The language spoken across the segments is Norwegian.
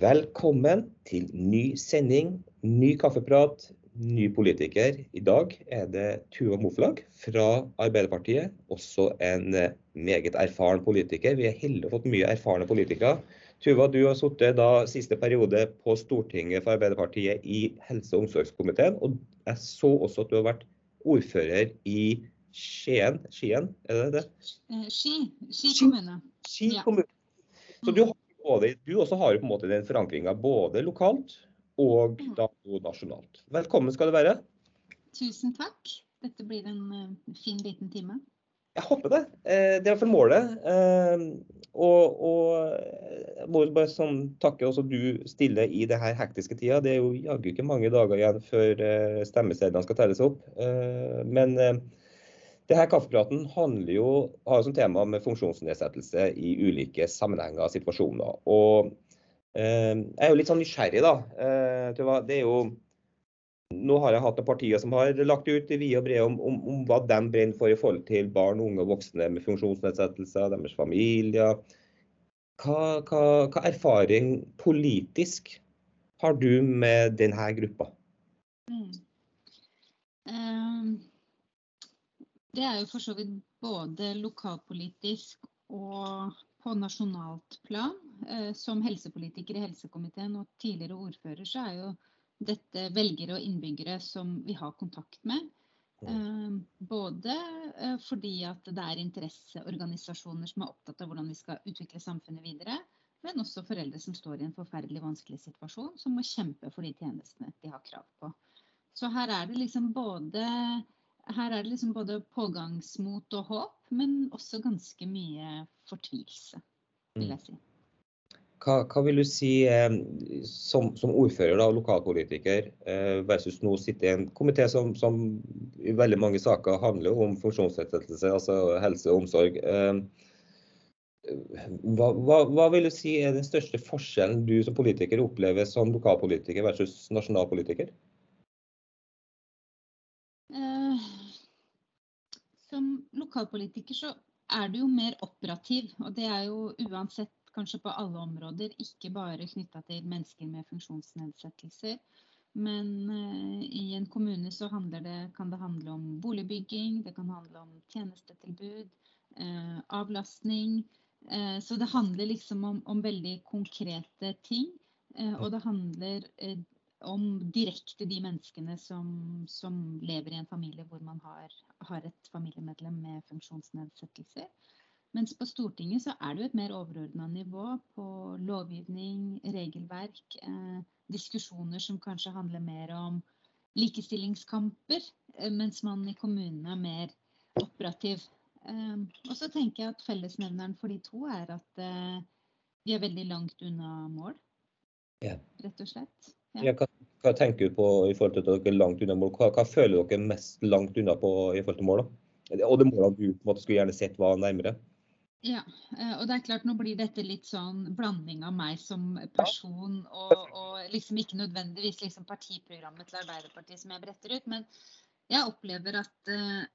Velkommen til ny sending, ny kaffeprat, ny politiker. I dag er det Tuva Moflag fra Arbeiderpartiet, også en eh, meget erfaren politiker. Vi er heldige å fått mye erfarne politikere. Tuva, du har sittet da siste periode på Stortinget for Arbeiderpartiet i helse- og omsorgskomiteen. Og jeg så også at du har vært ordfører i Skien, Skien er det det? Eh, Ski, Ski kommune. Ski kommune. Så du, har både, du også har jo på en måte den forankringa både lokalt og Mm. da nasjonalt. Velkommen skal du være. Tusen takk. Dette blir en eh, fin liten time. Jeg håper det. Eh, Det er i hvert fall målet. Eh, Og, og jeg må bare sånn takke også du stiller i det her hektiske tida. Det er jo jaggu ikke mange dager igjen før stemmesedlene skal telles opp. Eh, Men her kaffepraten handler jo, har jo som tema med funksjonsnedsettelse i ulike sammenhenger og situasjoner. Eh, jeg er jo litt sånn nysgjerrig, da. Eh, det er jo nå har jeg hatt noen partier som har lagt ut i vide og brede om, om, om hva de brenner for i forhold til barn, unge og voksne med funksjonsnedsettelser, deres familier. Hva, hva, hva erfaring politisk har du med denne gruppa? Mm. Eh, Det er jo for så vidt både lokalpolitisk og på nasjonalt plan. Eh, Som helsepolitiker i helsekomiteen og tidligere ordfører, så er jo dette velgere og innbyggere som vi har kontakt med. Eh, Både eh, fordi at det er interesseorganisasjoner som er opptatt av hvordan vi skal utvikle samfunnet videre, men også foreldre som står i en forferdelig vanskelig situasjon, som må kjempe for de tjenestene de har krav på. Så her er det liksom både, her er det liksom både pågangsmot og håp, men også ganske mye fortvilelse, vil jeg si. Hva, hva vil du si eh, som, som ordfører og lokalpolitiker eh, versus nå sitte i en komité som, som i veldig mange saker handler om funksjonsnedsettelse, altså helse og omsorg. Eh, hva, hva, hva vil du si er den største forskjellen du som politiker opplever som lokalpolitiker versus nasjonalpolitiker? Eh, Som lokalpolitiker så er du jo mer operativ, og det er jo uansett kanskje på alle områder, ikke bare knytta til mennesker med funksjonsnedsettelser. Men eh, i en kommune så det, kan det handle om boligbygging, det kan handle om tjenestetilbud, eh, avlastning. Eh, så det handler liksom om, om veldig konkrete ting. Eh, og det handler eh, om direkte de menneskene som, som lever i en familie hvor man har, har et familiemedlem med funksjonsnedsettelser. Mens på Stortinget så er det jo et mer overordna nivå på lovgivning, regelverk, eh, diskusjoner som kanskje handler mer om likestillingskamper, eh, mens man i kommunene er mer operativ. Eh, og så tenker jeg at fellesnevneren for de to er at eh, vi er veldig langt unna mål, rett og slett. Ja. Hva, hva tenker du på i forhold til at dere er langt unna mål? Hva, hva føler dere mest langt unna på i forhold til mål? da? Og det målet du på en måte skulle gjerne sett var nærmere? Ja, eh, og det er klart nå blir dette litt sånn blanding av meg som person og, og liksom ikke nødvendigvis liksom partiprogrammet til Arbeiderpartiet som jeg bretter ut, men jeg opplever at eh,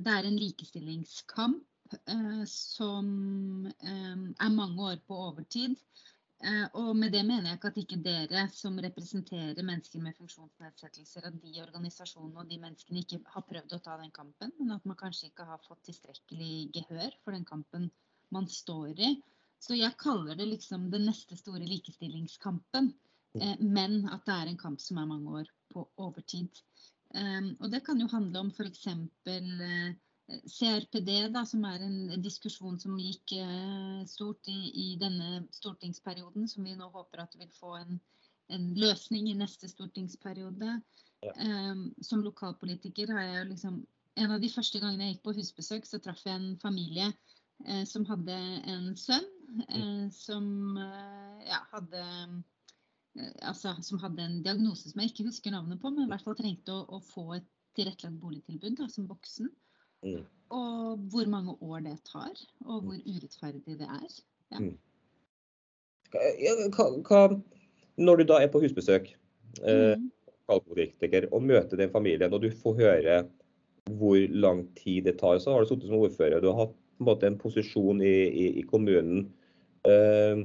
det er en likestillingskamp uh, som um, er mange år på overtid. Eh, og med det mener jeg ikke at ikke dere som representerer mennesker med funksjonsnedsettelser, at de organisasjonene og de menneskene ikke har prøvd å ta den kampen, men at man kanskje ikke har fått tilstrekkelig gehør for den kampen man står i. Så jeg kaller det liksom den neste store likestillingskampen, eh, men at det er en kamp som er mange år på overtid. Um, og det kan jo handle om f.eks. CRPD, da, som er en diskusjon som gikk eh, stort i, i denne stortingsperioden, som vi nå håper at vil få en, en løsning i neste stortingsperiode. Ja. Um, som lokalpolitiker har jeg jo liksom En av de første gangene jeg gikk på husbesøk, så traff jeg en familie eh, som hadde en sønn eh, som eh, ja, hadde eh, Altså som hadde en diagnose som jeg ikke husker navnet på, men i hvert fall trengte å, å få et tilrettelagt boligtilbud da, som voksen. Mm. Og hvor mange år det tar, og hvor urettferdig det er. Hva, ja, hva, hva, når du da er på husbesøk, eh, Mm. og møter den familien, og du får høre hvor lang tid det tar, så har du sittet som ordfører. Du har hatt en, måte, en posisjon i, i, i kommunen. Eh,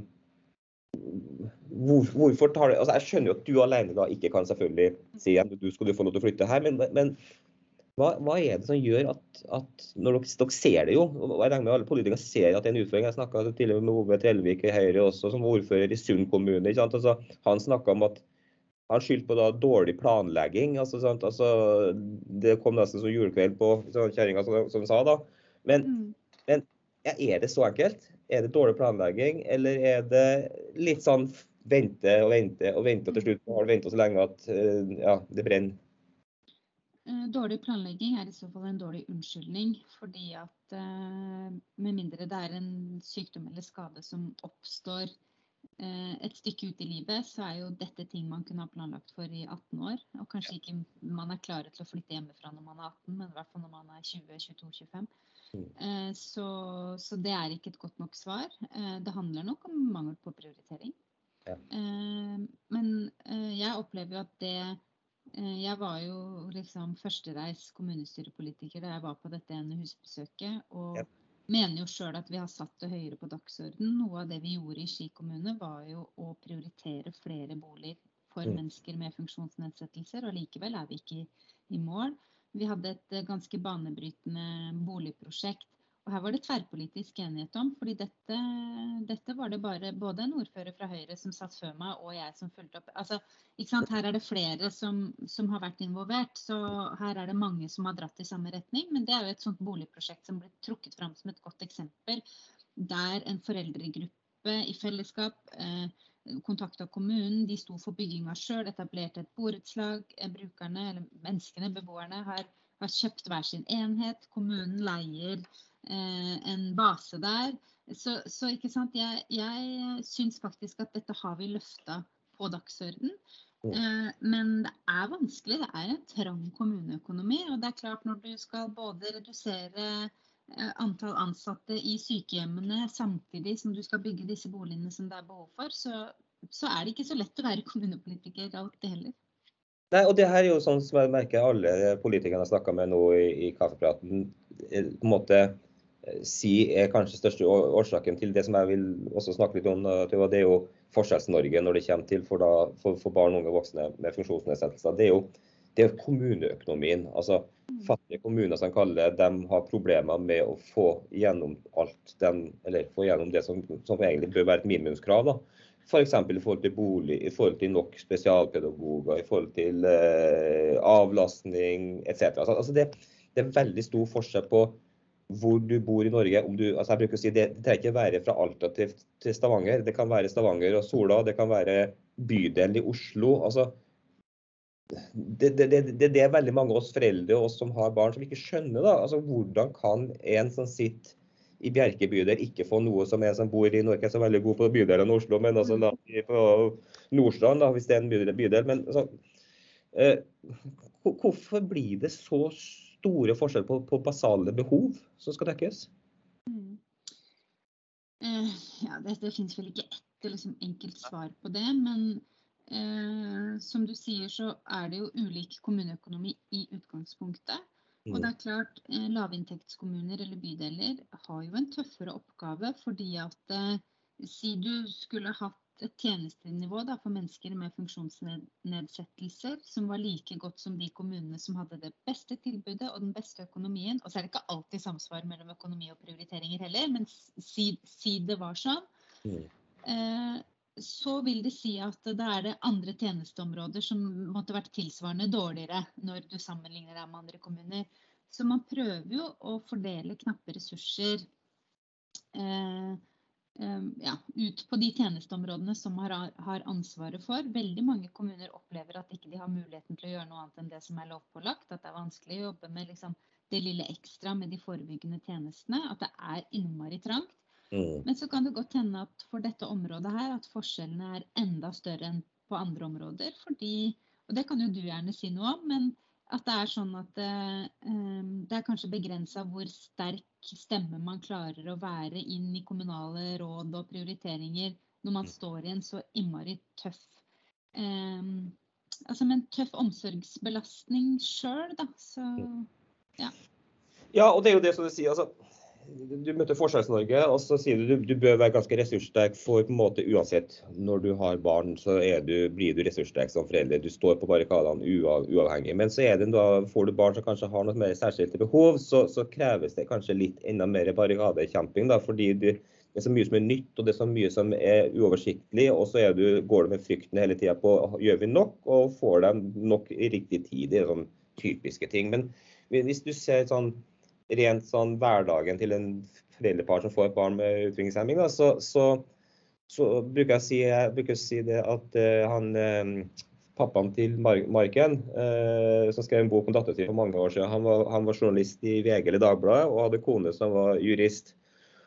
hvor, hvorfor tar det altså Jeg skjønner jo at du alene da ikke kan selvfølgelig si at du skal få lov til å flytte her, men, men hva, hva, er det som gjør at, at når dere, dere, ser det jo, og jeg regner med alle politikere ser at det er en utfordring. Jeg snakka tidligere med Ove Trellevik i Høyre også, som ordfører i Sund kommune. Altså, han snakka om at han skyldte på da dårlig planlegging. Altså, altså, det kom nesten som julekveld på kjerringa, som, som sa. da. Men, mm. men ja, er det så enkelt? Er det dårlig planlegging, eller er det litt sånn vente og vente og vente, og til slutt har du venta så lenge at eh, ja, det brenner? Eh, dårlig planlegging er i så fall en dårlig unnskyldning. Fordi at eh, med mindre det er en sykdom eller skade som oppstår et stykke ut i livet, så er jo dette ting man kunne ha planlagt for i 18 år. Og kanskje ikke man er klare til å flytte hjemmefra når man er 18, men i hvert fall når man er 20-22-25. Mm. Så, så, det er ikke et godt nok svar. Det handler nok om mangel på prioritering. Ja. Eh, men eh, jeg opplever jo at det eh, Jeg var jo liksom førstereis kommunestyrepolitiker da jeg var på dette ene husbesøket. Og ja. mener jo sjøl at vi har satt det høyere på dagsorden. Noe av det vi gjorde i Ski kommune, var jo å prioritere flere boliger for mm. mennesker med funksjonsnedsettelser. Og likevel er vi ikke i, i mål. Vi hadde et ganske banebrytende boligprosjekt og her var det tverrpolitisk enighet om, fordi dette, dette, var det bare både en ordfører fra Høyre som satt før meg, og jeg som fulgte opp. Altså, her er det flere som, som, har vært involvert, så her er det mange som har dratt i samme retning. Men det er jo et sånt boligprosjekt som ble trukket fram som et godt eksempel, der en foreldregruppe i fellesskap eh, kontakta kommunen, de sto for bygginga sjøl, etablerte et borettslag. Eh, brukerne, eller menneskene, beboerne, har, har kjøpt hver sin enhet. Kommunen leier en base der. Så, så ikke sant, jeg, jeg syns faktisk at dette har vi løfta på dagsorden. Eh, men det er vanskelig. Det er en trang kommuneøkonomi. Og det er klart når du skal både redusere eh, antall ansatte i sykehjemmene samtidig som du skal bygge disse boligene som det er behov for, så, så er det ikke så lett å være kommunepolitiker alltid heller. Nei, og det her er jo sånn som jeg merker alle politikerne jeg snakka med nå i, i kaffepraten, på en måte si er kanskje største årsaken til det som jeg vil også snakke litt om. Det er jo Forskjells-Norge når det kommer til for, da, for, for barn, unge og voksne med funksjonsnedsettelser. Det er jo det er kommuneøkonomien. altså Fattige kommuner som kaller det, de har problemer med å få gjennom alt dem, eller få gjennom det som, som egentlig bør være et minimumskrav. da. F.eks. i forhold til bolig, i forhold til nok spesialpedagoger, i forhold til eh, avlastning etc. Altså det, det, er veldig stor forskjell på hvor du bor i Norge. Du, altså jeg bruker å si Det, det trenger ikke være fra Alta til, til, Stavanger. Det kan være Stavanger og Sola, det kan være bydelen i Oslo. altså det, det, det, det, er veldig mange av oss foreldre og oss som har barn, som ikke skjønner da, altså hvordan kan en som sitter i Bjerke bydel ikke få noe som en som bor i Norge, er så veldig god på bydelen i Oslo, men altså da, på Nordstrand, da, hvis det er en bydel. bydel men altså, eh, Hvorfor blir det så store forskjeller på, på, basale behov som skal dekkes? Mm. Eh, ja, det, det finnes vel ikke ett liksom, enkelt svar på det. Men eh, som du sier, så er det jo ulik kommuneøkonomi i utgangspunktet. Og det er klart, eh, Lavinntektskommuner eller bydeler har jo en tøffere oppgave fordi at eh, si du skulle hatt et tjenestenivå da, for mennesker med funksjonsnedsettelser som var like godt som de kommunene som hadde det beste tilbudet og den beste økonomien. Og så er det ikke alltid samsvar mellom økonomi og prioriteringer heller, men si, si det var sånn. Mm. Eh, så vil det si at da er det andre tjenesteområder som måtte vært tilsvarende dårligere når du sammenligner deg med andre kommuner. Så man prøver jo å fordele knappe ressurser. Eh, ja, ut på de tjenesteområdene som har, har, ansvaret for. Veldig mange kommuner opplever at ikke de har muligheten til å gjøre noe annet enn det som er lovpålagt. At det er vanskelig å jobbe med liksom, det lille ekstra med de forebyggende tjenestene. At det er innmari trangt. Mm. Men så kan det godt hende at for dette området her at forskjellene er enda større enn på andre områder. Fordi, og det kan jo du gjerne si noe om, men at det er sånn at det, ehm, det er kanskje begrensa hvor sterk stemme man klarer å være inn i kommunale råd og prioriteringer når man mm. står i en så innmari tøff um, Altså med en tøff omsorgsbelastning sjøl, da. Så mm. ja. Ja, og det er jo det som du sier. altså du møter Forskjells-Norge, og så sier du du, du bør være ganske ressurssterk for på en måte uansett. Når du har barn, så du, blir du ressurssterk som forelder. Du står på barrikadene uavhengig. Men så det da, får du barn som kanskje har noe mer særskilte behov, så, så kreves det kanskje litt enda mer barrikadekjemping. fordi du, det er så mye som er nytt og det er så mye som er uoversiktlig. Og så du, går du med frykten hele tida på gjør vi nok, og får dem nok i riktig tid. Det er sånn typiske ting. Men hvis du ser sånn rent sånn hverdagen til en foreldrepar som får et barn med utviklingshemming, da, så, så, så, bruker jeg si, jeg bruker si det at uh, han uh, pappaen til Marken, uh, som skrev en bok om datteren sin for mange år siden, han var, han var, journalist i VG eller Dagbladet og hadde kone som var jurist.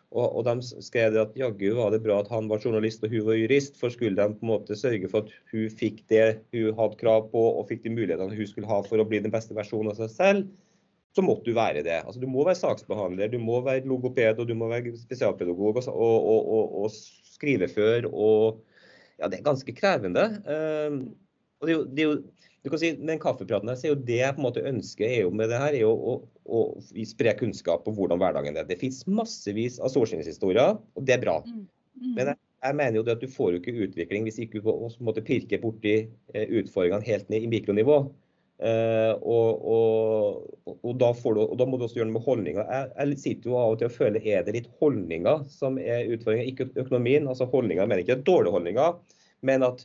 Og, og de skrev at jaggu var det bra at han var journalist og hun var jurist, for skulle de på en måte sørge for at hun fikk det hun hadde krav på og fikk de mulighetene hun skulle ha for å bli den beste versjonen av seg selv, så måtte du være det. Altså, du må være saksbehandler, du må være logoped og du må være spesialpedagog og, og, og, og skrivefør. og ja, Det er ganske krevende. Um, og det er jo, det er jo du kan si, Med Den kaffepraten her, så er jo det jeg på en måte ønsker er jo med det her, er jo å, å, spre kunnskap om hvordan hverdagen er. Det finnes massevis av solskinnshistorier, og det er bra. Mm. Mm. Men jeg, jeg, mener jo det at du får jo ikke utvikling hvis ikke du på en måte pirker borti eh, utfordringene helt ned i mikronivå. Uh, og, og, og, da du, og, da må du også gjøre noe med holdninger. Jeg, jeg, sitter jo av og til og føler er det litt holdninger som er utfordringa, ikke økonomien. altså holdninger, Jeg mener ikke dårlige holdninger, men at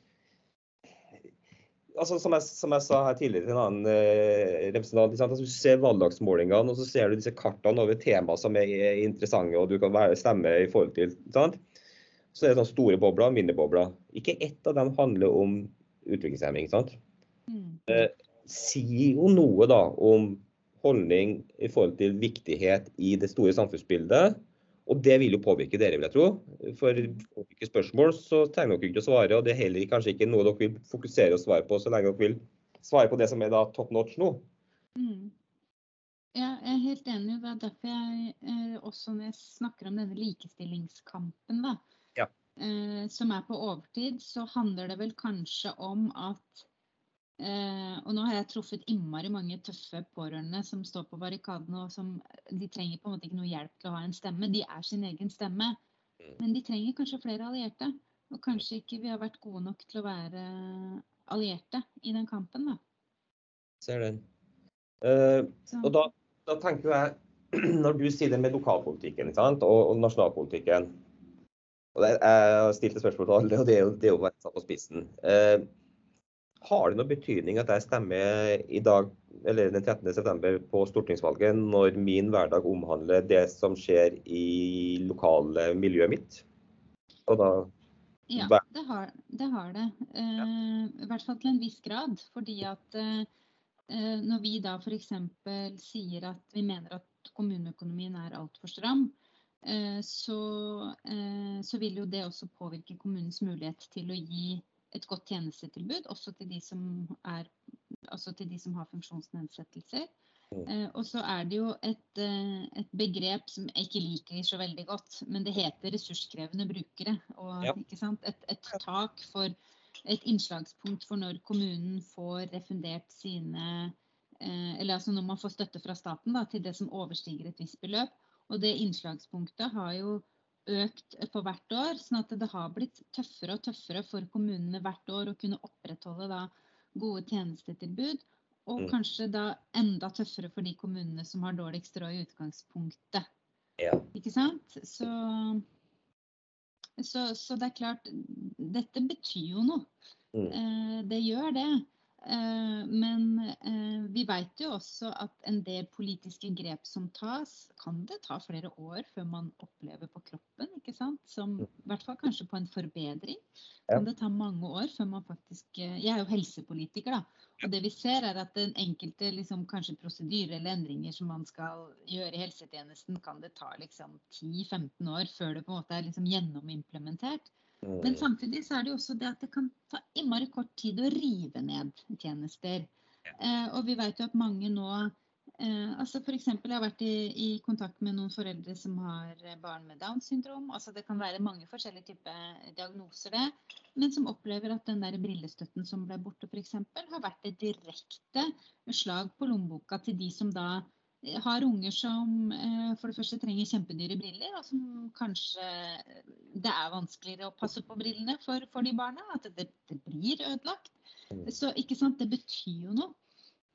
altså som jeg, som jeg sa her tidligere til en annen uh, representant, altså, Du ser valgdagsmålingene og så ser du disse kartene over temaer som er interessante og du kan være, stemme i forhold til. Sant? Så er det sånne store bobler og mindre bobler. Ikke ett av dem handler om utviklingshemming. sant? Mm. Uh, sier jo noe da om holdning i forhold til viktighet i det store samfunnsbildet. Og det vil jo påvirke dere, vil jeg tro. For påvirke spørsmål så trenger dere ikke å svare. Og det er heller kanskje ikke noe dere vil fokusere og svare på, så lenge dere vil svare på det som er da top notch nå. Mm. Ja, jeg er helt enig. Det er derfor jeg eh, også når jeg snakker om denne likestillingskampen, da, ja. eh, som er på overtid, så handler det vel kanskje om at Eh, og nå har jeg truffet innmari mange tøffe pårørende som står på barrikadene og som De trenger på en måte ikke noe hjelp til å ha en stemme, de er sin egen stemme. Mm. Men de trenger kanskje flere allierte. Og kanskje ikke vi har vært gode nok til å være allierte i den kampen, da. Ser den. Eh, og da, da, tenker jeg, når du sier det med lokalpolitikken og, og nasjonalpolitikken og det, Jeg et spørsmål til alle, og det er jo, det er jo satt på spissen. Uh, har det noen betydning at jeg stemmer i dag, eller den 13.9. på stortingsvalget, når min hverdag omhandler det som skjer i lokale miljøet mitt? Da, ja, det har det. Har det. Uh, I hvert fall til en viss grad. Fordi at uh, når vi da f.eks. sier at vi mener at kommuneøkonomien er altfor stram, uh, så, så vil jo det også påvirke kommunens mulighet til å gi et godt tjenestetilbud, også til de som, er, til de som har funksjonsnedsettelser. Mm. Eh, og så er det jo et, eh, et, begrep som jeg ikke liker så veldig godt, men det heter ressurskrevende brukere. Og ja. et, et, tak for et innslagspunkt for når kommunen får refundert sine eh, Eller altså når man får støtte fra staten da, til det som overstiger et visst beløp. Og det innslagspunktet har jo økt for hvert år. sånn at det har blitt tøffere og tøffere for kommunene hvert år å kunne opprettholde da, gode tjenestetilbud. Og mm. kanskje da enda tøffere for de kommunene som har dårligst råd i utgangspunktet. Ja. Ikke sant? Så, så, så, det er klart Dette betyr jo noe. Mm. Eh, det gjør det. Eh, men eh, vi vet jo også at en del politiske grep som tas, kan det ta flere år før man opplever på kroppen. ikke sant? Som mm. i hvert fall kanskje på en forbedring. Kan det ta mange år før man faktisk eh, Jeg er jo helsepolitiker, da. Og det vi ser er at den enkelte liksom, kanskje prosedyre eller endringer som man skal gjøre i helsetjenesten, kan det ta liksom 10-15 år før det på en måte er liksom gjennomimplementert. Men samtidig så er det jo også det at det kan ta innmari kort tid å rive ned tjenester. Eh, og vi vet jo at mange nå eh, altså F.eks. jeg har vært i, i, kontakt med noen foreldre som har barn med Downs syndrom. altså Det kan være mange forskjellige typer diagnoser, det. Men som opplever at den der brillestøtten som ble borte f.eks., har vært et direkte slag på lommeboka til de som da har unger som eh, for det første trenger kjempedyre briller, og som kanskje det er vanskeligere å passe på brillene for, for de barna. At det, det, blir ødelagt. Mm. Så ikke sant, det betyr jo noe.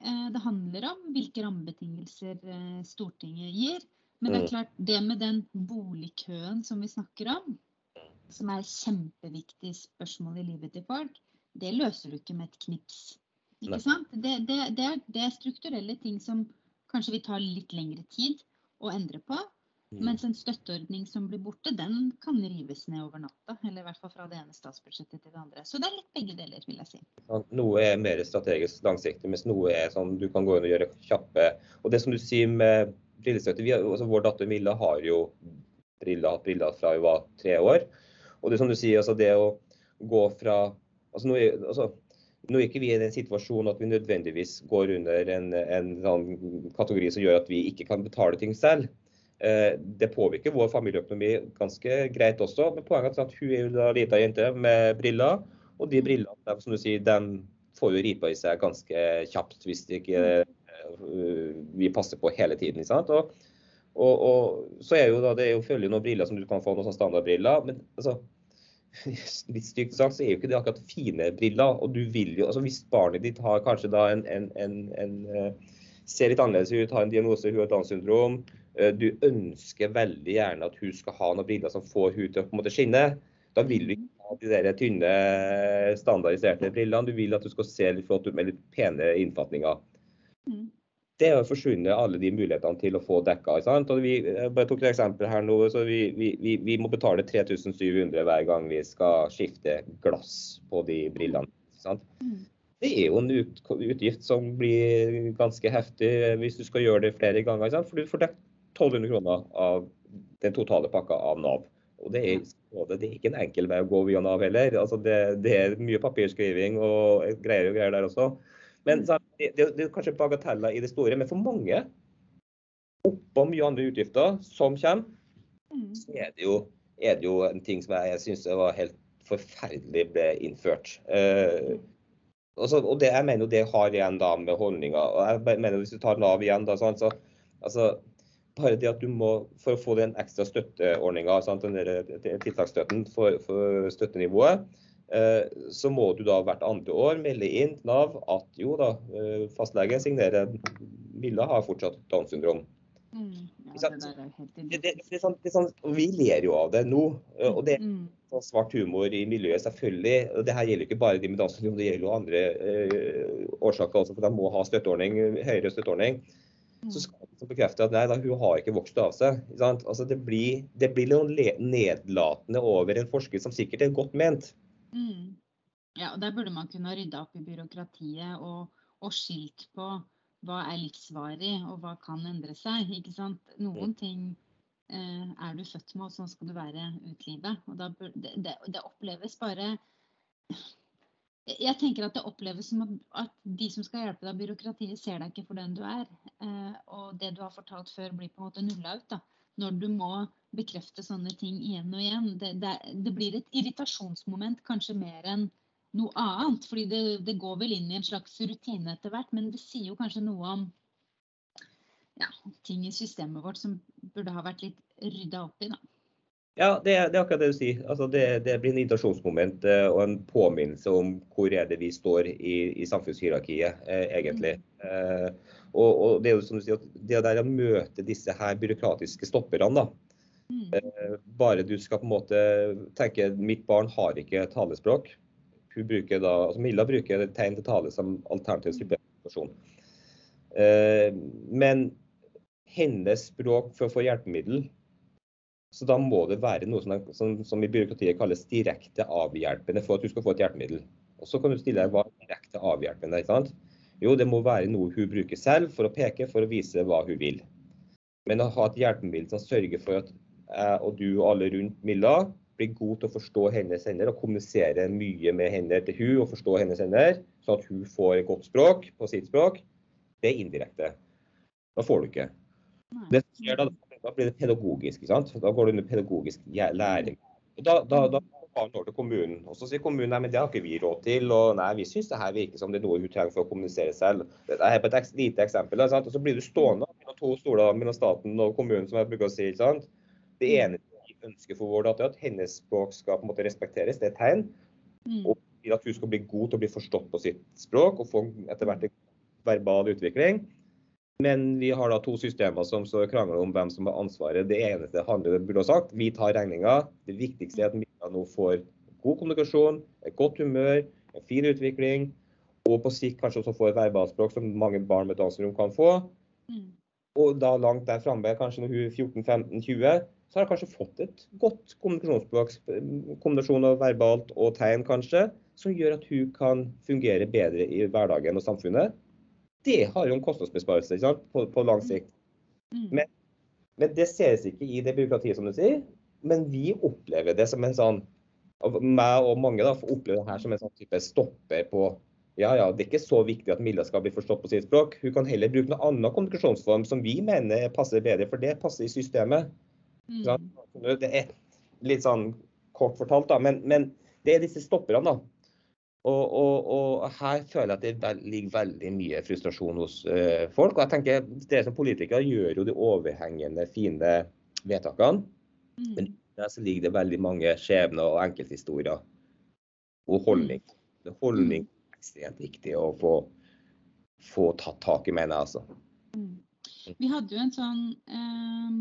Eh, det handler om hvilke rammebetingelser eh, Stortinget gir. Men det er mm. klart, det med den boligkøen som vi snakker om, som er kjempeviktig spørsmål i livet til folk, det løser du ikke med et knips. Ikke sant? Det, det, det, er, det er strukturelle ting som kanskje vil ta litt lengre tid å endre på. Mm. Mens en støtteordning som blir borte, den kan rives ned over natta. Eller i hvert fall fra det ene statsbudsjettet til det andre. Så det er litt begge deler, vil jeg si. Noe er mer strategisk langsiktig, mens noe er sånn du kan gå inn og gjøre kjappe. Og det som du sier med brillestøtte, vi, altså Vår datter Milla har jo briller, hatt briller fra hun var tre år. Og det som du sier, altså det å gå fra altså noe, altså, nå er ikke vi i den situasjonen at vi nødvendigvis går under en, en sånn kategori som gjør at vi ikke kan betale ting selv. Eh, det påvirker vår familieøkonomi ganske greit også. Men poenget er at hun er jo da lita jente med briller. Og de brillene som du sier, de får jo ripa i seg ganske kjapt hvis ikke eh, vi passer på hele tiden. Og, og, og, så er jo da, det er jo følgelig noen briller som du kan få, noen standardbriller. Men altså, litt stygt sagt, så er jo ikke det akkurat fine briller. Og du vil jo, altså Hvis barnet ditt har kanskje da en, en, en, en eh, ser litt annerledes ut, har en diagnose, hun har Downs syndrom, Eh, du ønsker veldig gjerne at hun skal ha noen briller som får hun til å på en måte skinne, da vil du ikke ha de der tynne, standardiserte brillene. Du vil at du skal se litt flott ut med litt pene innfatninger. Mm. Det har forsvunnet alle de mulighetene til å få dekka. Sant? Og vi bare tok et eksempel her nå, så vi, vi, vi, må betale 3700 hver gang vi skal skifte glass på de brillene. Sant? Mm. Det er jo en utgift som blir ganske heftig hvis du skal gjøre det flere ganger. Sant? For du får dekket 1200 kroner av den totale pakka av Nav. Og det er, det er, ikke en enkel vei å gå via Nav heller. Altså det, det, er mye papirskriving og greier og greier der også. Men det, det, er kanskje bagateller i det store. Men for mange, oppå mye andre utgifter som kommer, mm. så er det jo, er det jo en ting som jeg, jeg syns var helt forferdelig ble innført. Eh, også, og det, jeg mener det har igjen da med holdninger. og jeg mener Hvis du tar Nav igjen, da, sånn, så altså, bare det at du må, For å få den ekstra den tiltaksstøtten for, for støttenivået, eh, så må du da hvert andre år melde inn til Nav at jo da, eh, fastlegen signerer Milla har fortsatt Downs syndrom. Mm, ja, det det, det, sånn, sånn, vi ler jo av det nå. Eh, og det er mm. sånn svart humor i miljøet, selvfølgelig. og Det her gjelder ikke bare de med Downs syndrom, det gjelder jo andre eh, årsaker også. For de må ha støtteordning, høyere støtteordning. Mm. så skal man bekrefte at nei, da, hun har ikke vokst av seg. Altså, det, blir, det blir noe nedlatende over en forsker som sikkert er godt ment. Mm. Ja, og Der burde man kunne rydda opp i byråkratiet og, og, skilt på hva er livsvarig og hva kan endre seg. ikke sant? Noen ting eh, er du født med, og sånn skal du være ut livet. Og da det, det, det oppleves bare jeg tenker at det oppleves som at, de som skal hjelpe deg, byråkratiet, ser deg ikke for den du er. Eh, og det du har fortalt før, blir på en måte nulla ut. da. Når du må bekrefte sånne ting igjen og igjen. Det, det, det blir et irritasjonsmoment kanskje mer enn noe annet. fordi det, det, går vel inn i en slags rutine etter hvert. Men det sier jo kanskje noe om ja, ting i systemet vårt som burde ha vært litt rydda opp i. da. Ja, det, det, er akkurat det du sier. Altså det, det, blir en irritasjonsmoment eh, og en påminnelse om hvor er det vi står i, i samfunnshierarkiet, eh, egentlig. Mm. Eh, og, og, det er jo som du sier, det der å møte disse her byråkratiske stopperne, da. Mm. Eh, bare du skal på en måte tenke mitt barn har ikke talespråk. Hun bruker da, altså Milla bruker tegn til tale som alternativ supplementasjon. Eh, men hennes språk for å få hjelpemiddel så da må det være noe som, som, som, i byråkratiet kalles direkte avhjelpende for at du skal få et hjelpemiddel. Og Så kan du stille deg hva direkte avhjelpende ikke sant? Jo, det må være noe hun bruker selv for å peke, for å vise hva hun vil. Men å ha et hjelpemiddel som sørger for at jeg og du og alle rundt Milla blir gode til å forstå hennes hender og kommunisere mye med henne til hun og forstå hennes hender, sånn at hun får et godt språk på sitt språk, det er indirekte. Da får du ikke. Det skjer da da blir det pedagogisk. ikke sant? Da går det under pedagogisk læring. Og da, da, da til kommunen. Og så sier kommunen nei, men det har ikke vi råd til. Og nei, vi syns det her virker som det er noe hun trenger for å kommunisere selv. Det er bare et lite eksempel. Sant? Og så blir du stående mellom to stoler mellom staten og kommunen, som jeg bruker å si. Sant? Det mm. ene vi ønsker for vår datter, at hennes språk skal på en måte respekteres, det er et tegn. Mm. Og at hun skal bli god til å bli forstått på sitt språk og få etter hvert en verbal utvikling. Men vi har da to systemer som så krangler om hvem som har ansvaret. Det eneste handler burde ha sagt, vi tar regninga. Det viktigste er at Mia nå får god kommunikasjon, et godt humør, en fin utvikling. Og på sikt kanskje også få et verbalspråk som mange barn med Downs syndrom kan få. Mm. Og da langt der framme, kanskje når hun er 14-15-20, så har hun kanskje fått et godt kommunikasjonsspråk. Kombinasjon av verbalt og tegn, kanskje, som gjør at hun kan fungere bedre i hverdagen og samfunnet det har jo en kostnadsbesparelse på, på, lang sikt. Mm. Men, men, det ses ikke i det byråkratiet, som du sier. Men vi opplever det som en sånn meg og mange da, opplever det her som en sånn type stopper på ja, ja, Det er ikke så viktig at Milla skal bli forstått på sitt språk. Hun kan heller bruke noen annen kommunikasjonsform som vi mener passer bedre, for det passer i systemet. Mm. Det er litt sånn kort fortalt, da. Men, men det er disse stopperne. da, og, og, og, her føler jeg at det ligger veldig mye frustrasjon hos uh, folk. Og jeg tenker Dere som politikere gjør jo de overhengende, fine vedtakene. Mm. Men der så ligger det veldig mange skjebner og enkelthistorier og holdning. Det holdning er ekstremt viktig å få, få tatt tak i, mener jeg altså. Mm. Vi hadde jo en sånn uh,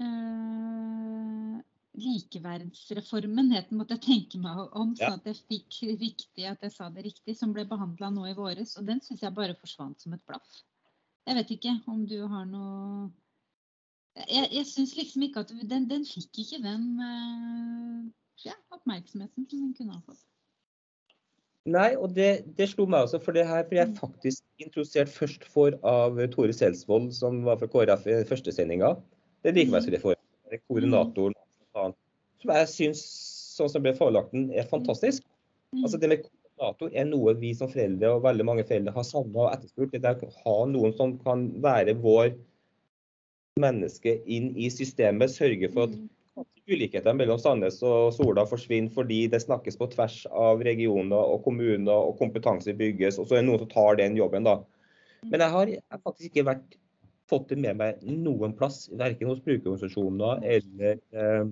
uh, Likeverdsreformen het den, måtte jeg tenke meg om, sånn at jeg fikk riktig at jeg sa det riktig, som ble behandla nå i våres. Og den syns jeg bare forsvant som et blaff. Jeg vet ikke om du har noe Jeg, jeg syns liksom ikke at den, den fikk ikke den uh, ja, oppmerksomheten som den kunne ha fått. Nei, og det, det, slo meg også, for det her ble jeg mm. faktisk introdusert først for av Tore Selsvold, som var fra KrF i første sendinga. Det er likeverdsreformen. Koordinatoren som jeg syns, sånn som ble forelagt den, er fantastisk. Mm. Altså Det med koordinator er noe vi som foreldre og veldig mange foreldre har savna og etterspurt. Det er å ha noen som kan være vår menneske inn i systemet. Sørge for at mm. ulikhetene mellom Sandnes og Sola forsvinner fordi det snakkes på tvers av regioner og kommuner og kompetanse bygges, og så er det noen som tar den jobben. da. Men jeg har faktisk ikke vært, fått det med meg noen plass, verken hos brukerorganisasjoner eller eh,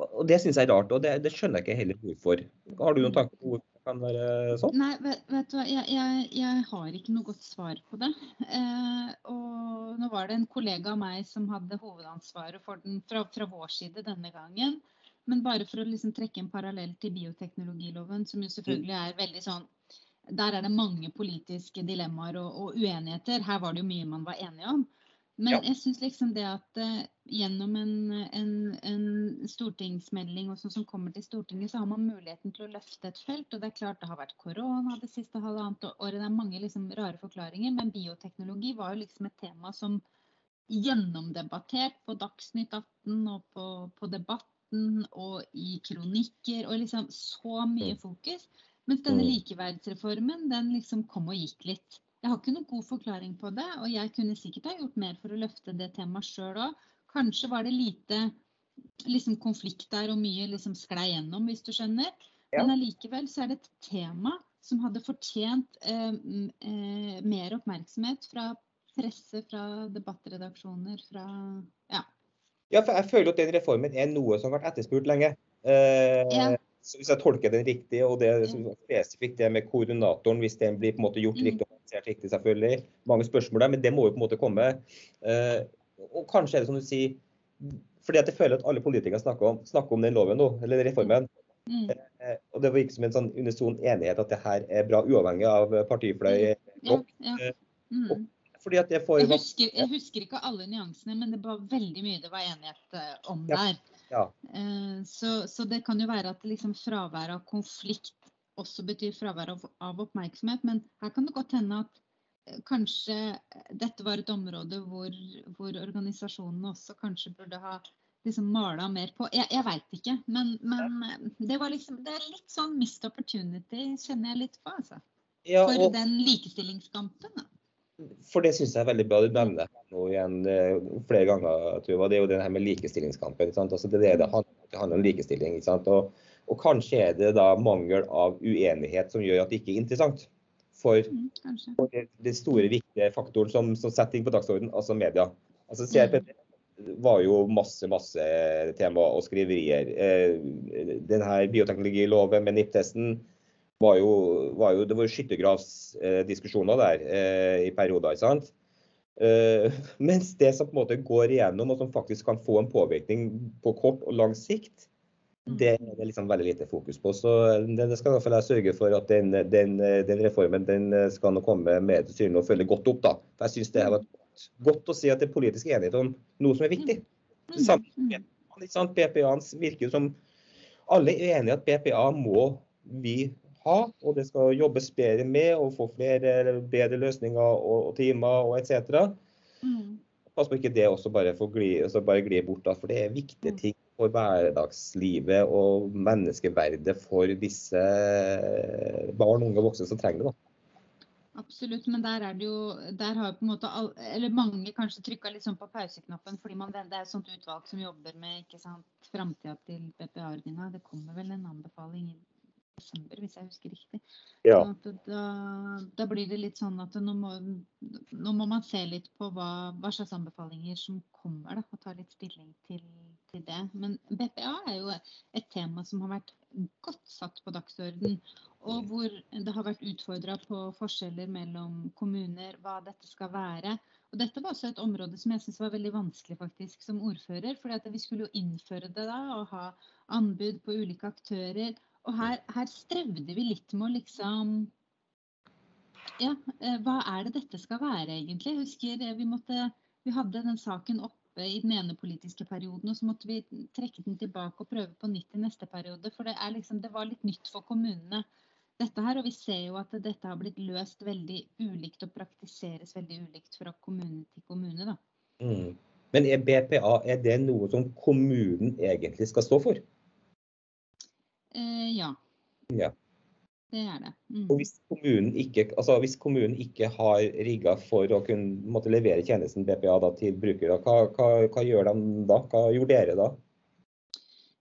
og Det syns jeg er rart, og det, det, skjønner jeg ikke heller hvorfor. Har du noen tanker på hvorfor det kan være sånn? Nei, vet, vet du hva, jeg, jeg, jeg, har ikke noe godt svar på det. Eh, og Nå var det en kollega av meg som hadde hovedansvaret for den fra, fra vår side denne gangen. Men bare for å liksom trekke en parallell til bioteknologiloven, som jo selvfølgelig er veldig sånn Der er det mange politiske dilemmaer og, og uenigheter. Her var det jo mye man var enige om. Men ja. jeg syns liksom det at uh, gjennom en, en, en, stortingsmelding og sånn som kommer til Stortinget, så har man muligheten til å løfte et felt. Og det er klart det har vært korona det siste halvannet året. Det er mange liksom rare forklaringer. Men bioteknologi var jo liksom et tema som gjennomdebattert på Dagsnytt 18 og på, på Debatten og i kronikker. Og liksom så mye mm. fokus. Mens denne mm. likeverdsreformen den liksom kom og gikk litt. Jeg har ikke noen god forklaring på det, og jeg kunne sikkert ha gjort mer for å løfte det temaet sjøl òg. Kanskje var det lite liksom, konflikt der og mye liksom, sklei gjennom, hvis du skjønner. Ja. Men allikevel så er det et tema som hadde fortjent eh, eh, mer oppmerksomhet fra presse, fra debattredaksjoner, fra ja. Ja, for jeg føler at den reformen er noe som har vært etterspurt lenge. Eh, ja. Hvis jeg tolker den riktig, og det er spesifikt det med koordinatoren, hvis den blir på en måte gjort riktig og organisert riktig, selvfølgelig. Mange spørsmål der, men det må jo på en måte komme. Eh, og kanskje er det som du sier, fordi at jeg føler at alle politikere snakker om, snakker om den loven nå, eller reformen. Mm. Eh, og det virker som en sånn unison enighet at det her er bra, uavhengig av partifløy. Mm. Ja, ja. Mm. At det får... jeg, husker, jeg husker ikke alle nyansene, men det var veldig mye det var enighet eh, om der. Ja. Så, så, det kan jo være at liksom fravær av konflikt også betyr fravær av, av, oppmerksomhet. Men her kan det godt hende at eh, kanskje dette var et område hvor, hvor organisasjonene også kanskje burde ha liksom mala mer på. Jeg, jeg veit ikke. Men, men eh, det, liksom, det, er litt sånn missed opportunity, kjenner jeg litt på. altså. Ja, og, For den likestillingskampen. Da. For det syns jeg er veldig bra. Du nevner det nå igjen eh, flere ganger, Tuva. Det er jo det her med likestillingskampen. Altså, det det det handler om likestilling. Og, og, kanskje er det da mangel av uenighet som gjør at det ikke er interessant for, mm, for den store, viktige faktoren som, som setter ting på dagsordenen, altså media. Altså CRPD mm. var jo masse, masse tema og skriverier. Eh, denne bioteknologiloven med NIPT-testen var jo, var jo, det var skyttergravsdiskusjoner der eh, i perioder. ikke sant? Eh, mens det som på en måte går igjennom, og som faktisk kan få en påvirkning på kort og lang sikt, mm. det er det liksom veldig lite fokus på. Så det skal i jeg sørge for at den, den, den reformen den skal nå komme mer til syne og følge godt opp. da. For Jeg syns det har vært godt, godt å si at det er politisk enighet om noe som er viktig. Mm. Sammen, BPA virker som alle er enige at BPA må vi ha, og det skal jobbes bedre med og få flere bedre løsninger og, og timer og etc. Mm. Pass på ikke det også bare gli, altså bare glir bort, da, for det er viktige mm. ting for hverdagslivet og menneskeverdet for disse barn, unge og voksne som trenger det. da. Absolutt, men der er det jo der har på en måte all, eller mange kanskje trykka litt sånn på pauseknappen fordi man, det er et sånt utvalg som jobber med ikke sant, framtida til BPA-ordninga. Det kommer vel en anbefaling desember, hvis jeg husker riktig. Ja. Da, da, blir det litt sånn at nå må, nå må man se litt på hva, hva, slags anbefalinger som kommer, da, og ta litt stilling til, til, det. Men BPA er jo et tema som har vært godt satt på dagsorden, og hvor det har vært utfordra på forskjeller mellom kommuner, hva dette skal være. Og dette var også et område som jeg syns var veldig vanskelig faktisk som ordfører. For vi skulle jo innføre det da og ha anbud på ulike aktører. Og her, her, strevde vi litt med å liksom Ja, eh, hva er det dette skal være, egentlig? Jeg husker eh, vi, måtte, vi hadde den saken oppe i den ene politiske perioden, og så måtte vi trekke den tilbake og prøve på nytt i neste periode. For det, liksom, det var litt nytt for kommunene, dette her. Og vi ser jo at dette har blitt løst veldig ulikt og praktiseres veldig ulikt fra kommune til kommune. da. Mm. Men er BPA er det noe som kommunen egentlig skal stå for? Eh, ja. ja. Det er det. Mm. Og hvis kommunen, ikke, altså hvis kommunen ikke har rigga for å kunne måtte levere tjenesten BPA da, til brukere, hva, hva, hva, gjør de da? Hva gjorde dere da?